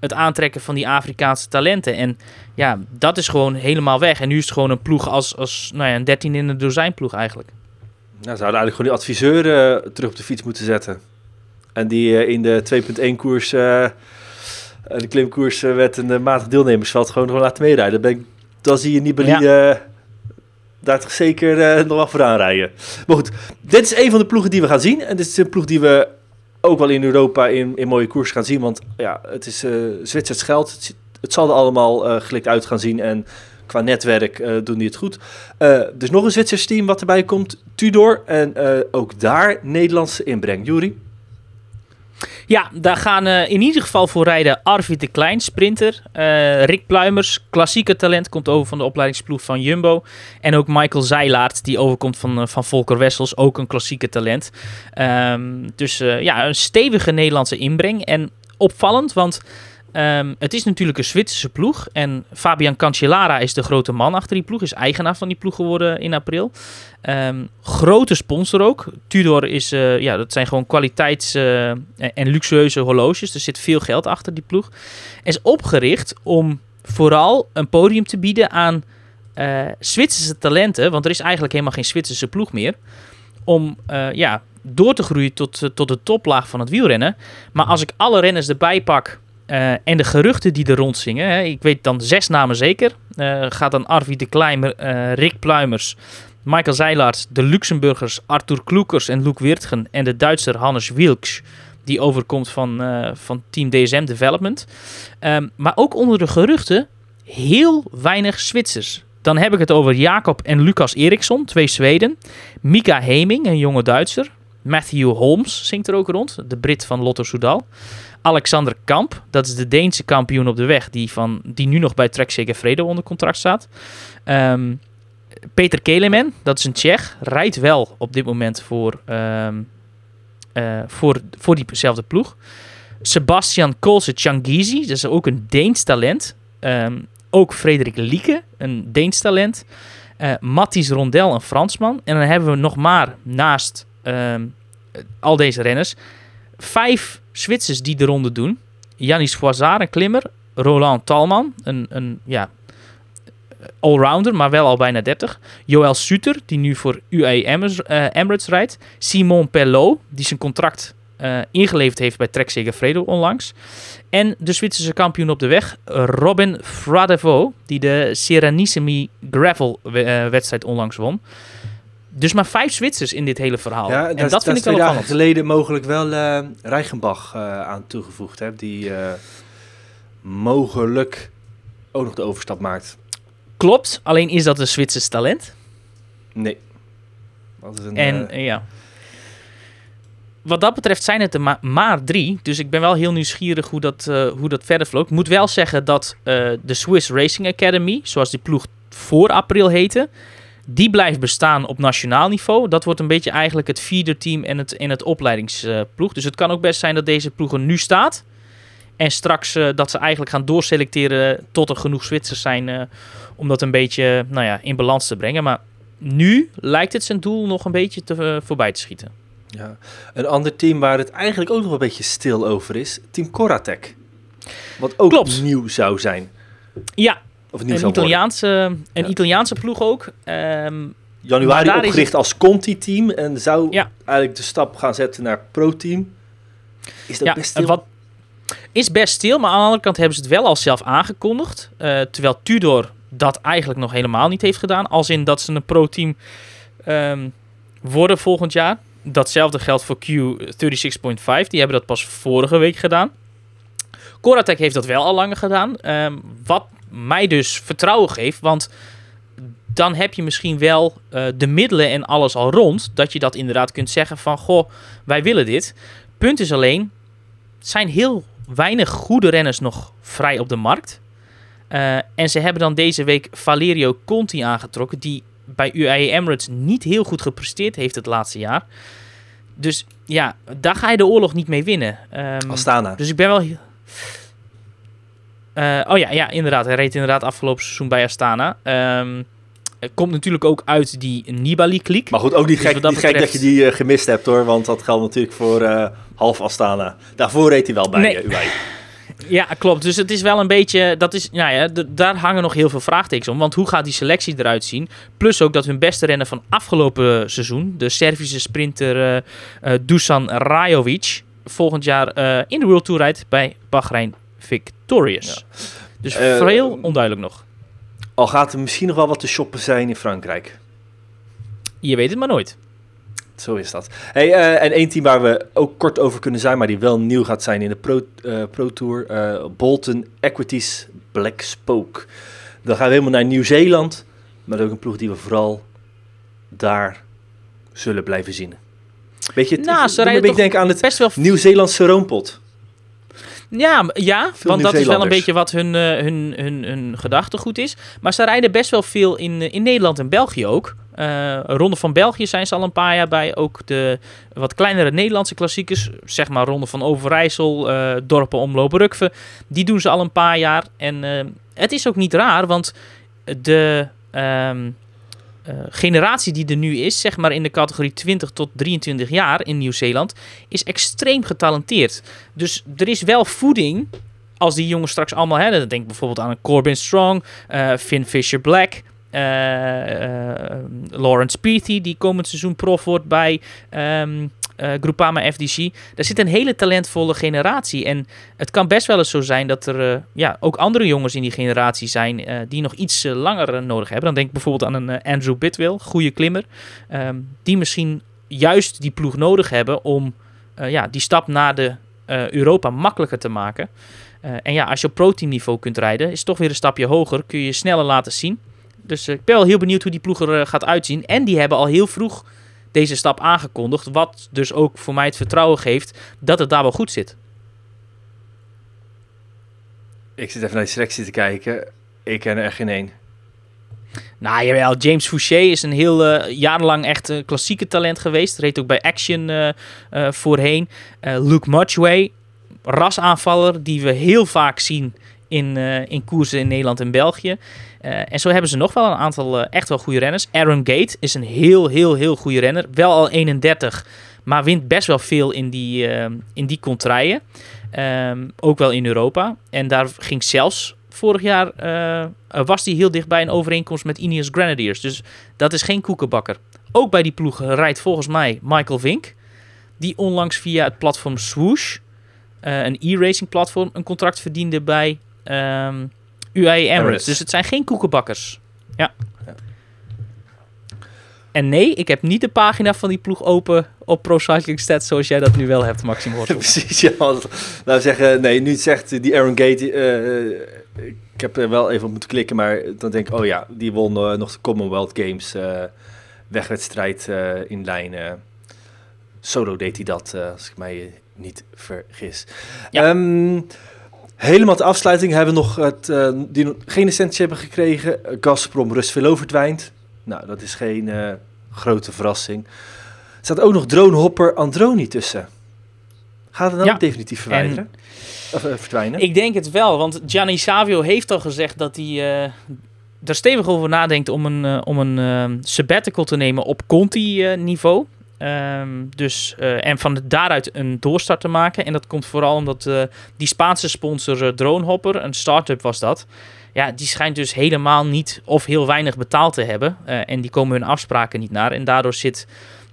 het aantrekken van die Afrikaanse talenten. En ja, dat is gewoon helemaal weg. En nu is het gewoon een ploeg als, als nou ja, een 13 in een dozijn ploeg eigenlijk. Nou, zouden eigenlijk gewoon die adviseur uh, terug op de fiets moeten zetten. En die uh, in de 2.1 koers, uh, de klimkoers werd een matig deelnemersveld gewoon, gewoon laten meerijden. Dan, ben ik, dan zie je Nibali ja. daar zeker nog wel vooraan rijden. Maar goed, dit is een van de ploegen die we gaan zien. En dit is een ploeg die we ook wel in Europa in, in mooie koers gaan zien. Want ja, het is Zwitsers geld. Het, zal er allemaal uh, gelikt uit gaan zien. En qua netwerk uh, doen die het goed. Dus nog een Zwitsers team wat erbij komt, Tudor. En ook daar Nederlandse inbreng. Juri? Ja, daar gaan in ieder geval voor rijden Arvid de Klein, sprinter. Rick Pluimers, klassieke talent, komt over van de opleidingsploeg van Jumbo. En ook Michael Zeilaert, die overkomt van, van Volker Wessels, ook een klassieke talent. Um, dus ja, een stevige Nederlandse inbreng. En opvallend, want... Um, het is natuurlijk een Zwitserse ploeg. En Fabian Cancellara is de grote man achter die ploeg. Is eigenaar van die ploeg geworden in april. Um, grote sponsor ook. Tudor is, uh, ja, dat zijn gewoon kwaliteits- uh, en luxueuze horloges. Er zit veel geld achter die ploeg. Is opgericht om vooral een podium te bieden aan uh, Zwitserse talenten. Want er is eigenlijk helemaal geen Zwitserse ploeg meer. Om ja, door te groeien tot, tot de toplaag van het wielrennen. Maar als ik alle renners erbij pak uh, en de geruchten die er rondzingen, hè, ik weet dan zes namen zeker. Uh, gaat dan Arvid de Klein, uh, Rick Pluimers, Michael Zeilaerts, de Luxemburgers Arthur Kloekers en Luc Wirtgen en de Duitser Hannes Wilks, die overkomt van, van Team DSM Development. Um, maar ook onder de geruchten heel weinig Zwitsers. Dan heb ik het over Jacob en Lucas Eriksson, twee Zweden. Mika Heming, een jonge Duitser. Matthew Holmes zingt er ook rond, de Brit van Lotto Soudal. Alexander Kamp, dat is de Deense kampioen op de weg, die, van, die nu nog bij Trek Segafredo onder contract staat. Um, Peter Kelemen, dat is een Tsjech, rijdt wel op dit moment voor, um, uh, voor, voor diezelfde ploeg. Sebastian Kolse Changizi, dat is ook een Deens talent. Um, ook Frederik Lieke, een Deens talent. Uh, Rondel, een Fransman. En dan hebben we nog maar naast al deze renners vijf Zwitsers die de ronde doen. Janis Foizard, een klimmer. Roland Talman, een, een ja, allrounder, maar wel al bijna 30. Joël Suter, die nu voor UAE Emirates, uh, Emirates rijdt. Simon Pellot, die zijn contract uh, ingeleverd heeft bij Trek Segafredo onlangs. En de Zwitserse kampioen op de weg, Robin Fradevo, die de Serenissimi Gravel uh, wedstrijd onlangs won. Dus maar vijf Zwitsers in dit hele verhaal. Ja, en dat, dat vind ik wel opvallend. geleden mogelijk wel uh, Reichenbach uh, aan toegevoegd. Hè, die uh, mogelijk ook nog de overstap maakt. Klopt, alleen is dat een Zwitsers talent? Nee. Dat is een, en ja. Wat dat betreft zijn het er maar, maar, drie. Dus ik ben wel heel nieuwsgierig hoe dat, hoe dat verder vloog. Ik moet wel zeggen dat de Swiss Racing Academy, zoals die ploeg voor april heette die blijft bestaan op nationaal niveau. Dat wordt een beetje eigenlijk het feederteam en het, en het opleidingsploeg. Dus het kan ook best zijn dat deze ploeg er nu staat. En straks uh, dat ze eigenlijk gaan doorselecteren tot er genoeg Zwitsers zijn uh, om dat een beetje nou ja, in balans te brengen. Maar nu lijkt het zijn doel nog een beetje te, uh, voorbij te schieten. Ja. Een ander team waar het eigenlijk ook nog een beetje stil over is, Team Coratec. Wat ook Klopt. nieuw zou zijn. Ja, of een Italiaanse, een Italiaanse ploeg ook. Um, Januari opgericht als Conti-team en zou ja. eigenlijk de stap gaan zetten naar pro-team. Is dat best stil? Wat, is best stil, maar aan de andere kant hebben ze het wel al zelf aangekondigd. Uh, terwijl Tudor dat eigenlijk nog helemaal niet heeft gedaan. Als in dat ze een pro-team um, worden volgend jaar. Datzelfde geldt voor Q36.5. Die hebben dat pas vorige week gedaan. Coratec heeft dat wel al langer gedaan. Um, wat mij dus vertrouwen geeft. Want dan heb je misschien wel uh, de middelen en alles al rond. Dat je dat inderdaad kunt zeggen van, goh, wij willen dit. Punt is alleen, zijn heel weinig goede renners nog vrij op de markt. Uh, en ze hebben dan deze week Valerio Conti aangetrokken, die bij UAE Emirates niet heel goed gepresteerd heeft het laatste jaar. Dus ja, daar ga je de oorlog niet mee winnen. Um, Astana. Dus ik ben wel... Uh, oh ja, ja, inderdaad. Hij reed inderdaad afgelopen seizoen bij Astana. Um, komt natuurlijk ook uit die Nibali-kliek. Maar goed, ook niet dus gek, dat, niet betreft... gek dat je die uh, gemist hebt hoor. Want dat geldt natuurlijk voor uh, half Astana. Daarvoor reed hij wel bij nee. UAE. <laughs> Ja, klopt. Dus het is wel een beetje. Dat is, nou ja, daar hangen nog heel veel vraagtekens om. Want hoe gaat die selectie eruit zien? Plus ook dat hun beste renner van afgelopen seizoen, de Servische sprinter uh, Dusan Rajovic, volgend jaar in de World Tour rijdt bij Bahrein Victorious. Dus veel onduidelijk nog. Al gaat er misschien nog wel wat te shoppen zijn in Frankrijk. Je weet het maar nooit. Zo is dat. Hey, uh, en één team waar we ook kort over kunnen zijn, maar die wel nieuw gaat zijn in de Pro, uh, Pro Tour. Uh, Bolton Equities Black Spoke. Dan gaan we helemaal naar Nieuw-Zeeland. Maar ook een ploeg die we vooral daar zullen blijven zien. Weet je, nou, beetje denken aan het best wel... Nieuw-Zeelandse roompot. Ja, ja want dat is wel een beetje wat hun, hun, hun, hun gedachtegoed is. Maar ze rijden best wel veel in, in Nederland en België ook. Uh, Ronde van België zijn ze al een paar jaar bij. Ook de wat kleinere Nederlandse klassiekers. Zeg maar Ronde van Overijssel, uh, Dorpen Omloop Rukve. Die doen ze al een paar jaar. En uh, het is ook niet raar, want de um, generatie die er nu is, zeg maar in de categorie 20 tot 23 jaar in Nieuw-Zeeland, is extreem getalenteerd. Dus er is wel voeding als die jongens straks allemaal hebben. Denk bijvoorbeeld aan een Corbin Strong, Finn Fisher Black. Uh, Lawrence Peaty, die komend seizoen prof wordt bij um, uh, Groupama FDC. Daar zit een hele talentvolle generatie. En het kan best wel eens zo zijn dat er uh, ja, ook andere jongens in die generatie zijn uh, die nog iets langer nodig hebben. Dan denk ik bijvoorbeeld aan een Andrew Bitwell, goede klimmer. Um, die misschien juist die ploeg nodig hebben om ja, die stap naar de Europa makkelijker te maken. en ja, als je op pro-team niveau kunt rijden, is het toch weer een stapje hoger. Kun je sneller laten zien. Dus ik ben wel heel benieuwd hoe die ploeg er gaat uitzien. En die hebben al heel vroeg deze stap aangekondigd. Wat dus ook voor mij het vertrouwen geeft dat het daar wel goed zit. Ik zit even naar de selectie te kijken. Ik ken er geen één. Nou jawel, James Fouché is een heel uh, jarenlang echt uh, klassieke talent geweest. Reed ook bij Action uh, voorheen. Luke Mudgway, rasaanvaller die we heel vaak zien in, in koersen in Nederland en België. Uh, en zo hebben ze nog wel een aantal uh, echt wel goede renners. Aaron Gate is een heel, heel, heel goede renner. Wel al 31, maar wint best wel veel in die, in die contraien. Um, ook wel in Europa. En daar ging zelfs vorig jaar, was hij heel dicht bij een overeenkomst met Ineos Grenadiers. Dus dat is geen koekenbakker. Ook bij die ploeg rijdt volgens mij Michael Vink. Die onlangs via het platform Swoosh, een e-racing platform, een contract verdiende bij... Um, UAE Emirates. Dus het zijn geen koekenbakkers. Ja. ja. En nee, ik heb niet de pagina van die ploeg open op Pro Cycling Stats zoals jij dat nu wel hebt, Maxim <laughs> Precies, ja. Nou zeggen, nee, nu zegt die Aaron Gate, uh, ik heb er wel even op moeten klikken, maar dan denk ik, oh ja, die won uh, nog de Commonwealth Games uh, wegwedstrijd in lijn. solo deed hij dat, als ik mij niet vergis. Ja. Um, Helemaal de afsluiting hebben we nog het, uh, die geen hebben gekregen. Gazprom Rusvelo verdwijnt. Nou, dat is geen uh, grote verrassing. Er staat ook nog dronehopper Androni tussen. Gaat het dan ja. definitief verwijderen? Of, uh, verdwijnen? Ik denk het wel, want Gianni Savio heeft al gezegd dat hij er stevig over nadenkt om een, om een sabbatical te nemen op Conti-niveau. Um, dus, uh, en van daaruit een doorstart te maken. En dat komt vooral omdat uh, die Spaanse sponsor uh, Dronehopper, een start-up was dat. Ja, die schijnt dus helemaal niet of heel weinig betaald te hebben. en die komen hun afspraken niet naar. En daardoor zit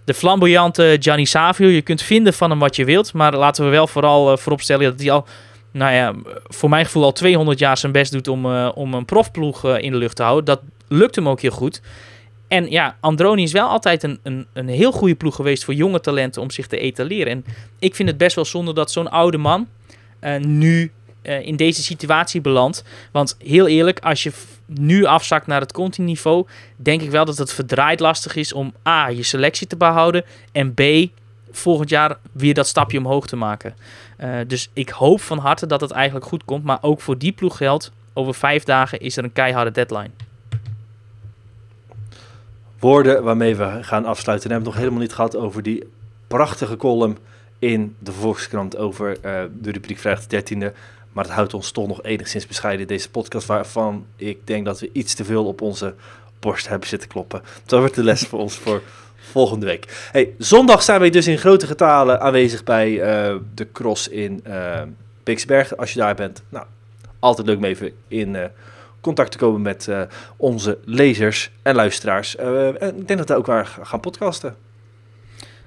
de flamboyante Gianni Savio. Je kunt vinden van hem wat je wilt. Maar laten we wel vooral vooropstellen dat hij al, nou ja, voor mijn gevoel al 200 jaar zijn best doet om, om een profploeg in de lucht te houden. Dat lukt hem ook heel goed. En ja, Androni is wel altijd een, een, een heel goede ploeg geweest voor jonge talenten om zich te etaleren. En ik vind het best wel zonde dat zo'n oude man uh, nu uh, in deze situatie belandt. Want heel eerlijk, als je nu afzakt naar het continiveau, denk ik wel dat het verdraaid lastig is om A, je selectie te behouden en B, volgend jaar weer dat stapje omhoog te maken. Uh, dus ik hoop van harte dat het eigenlijk goed komt. Maar ook voor die ploeg geldt, over vijf dagen is er een keiharde deadline woorden waarmee we gaan afsluiten. We hebben het nog helemaal niet gehad over die prachtige column in de Volkskrant over uh, de rubriek Vrijdag de 13e. Maar het houdt ons toch nog enigszins bescheiden, deze podcast, waarvan ik denk dat we iets te veel op onze borst hebben zitten kloppen. Dat wordt de les voor ons voor volgende week. Hey, zondag zijn wij dus in grote getalen aanwezig bij uh, de cross in uh. Als je daar bent, nou, altijd leuk om even in eh, contact te komen met eh, onze lezers en luisteraars. Eh, en ik denk dat we ook waar gaan podcasten.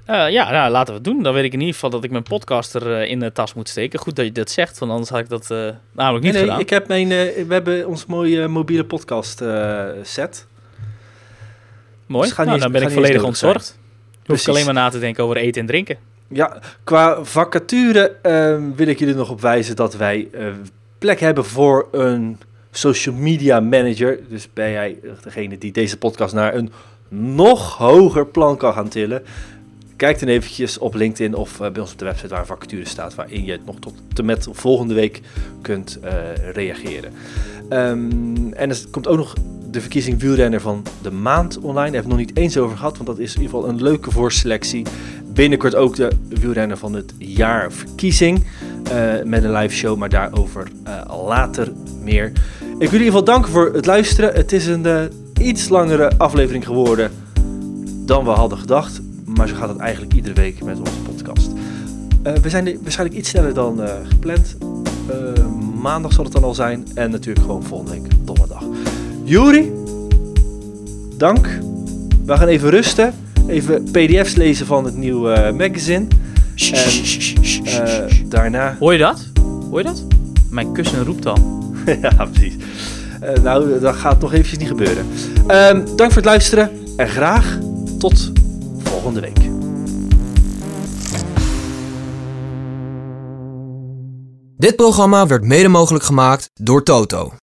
Eh, ja, nou, laten we het doen. Dan weet ik in ieder geval dat ik mijn podcaster in de tas moet steken. Goed dat je dat zegt, want anders had ik dat namelijk niet nee, gedaan. ik heb mijn, we hebben ons mooie mobiele podcast set. Mooi. Dus niet Nou, dan ben ik volledig zijn. ontzorgd. Hoef ik alleen maar na te denken over eten en drinken. Ja, qua vacature ehm, wil ik jullie nog op wijzen dat wij plek hebben voor een social media manager. Dus ben jij degene die deze podcast naar een nog hoger plan kan gaan tillen. Kijk dan eventjes op LinkedIn of eh, bij ons op de website waar een vacature staat, waarin je nog tot en met volgende week kunt eh, reageren. Ehm, en er komt ook nog de verkiezing wielrenner van de maand online. Daar hebben we nog niet eens over gehad, want dat is in ieder geval een leuke voorselectie. Binnenkort ook de wielrenner van het jaar verkiezing. eh, met een live show, maar daarover later meer. Ik wil in ieder geval danken voor het luisteren. Het is een eh, iets langere aflevering geworden dan we hadden gedacht. Maar zo gaat het eigenlijk iedere week met onze podcast. Eh, we zijn er waarschijnlijk iets sneller dan eh, gepland. Maandag zal het dan al zijn. En natuurlijk gewoon volgende week donderdag. Juri, dank. We gaan even rusten. Even pdf's lezen van het nieuwe magazine. En eh, daarna... Hoor je dat? Hoor je dat? Mijn kussen roept al. <laughs> ja, precies. Eh, nou, dat gaat nog eventjes niet gebeuren. Ehm, dank voor het luisteren. En graag tot volgende week. Dit programma werd mede mogelijk gemaakt door Toto.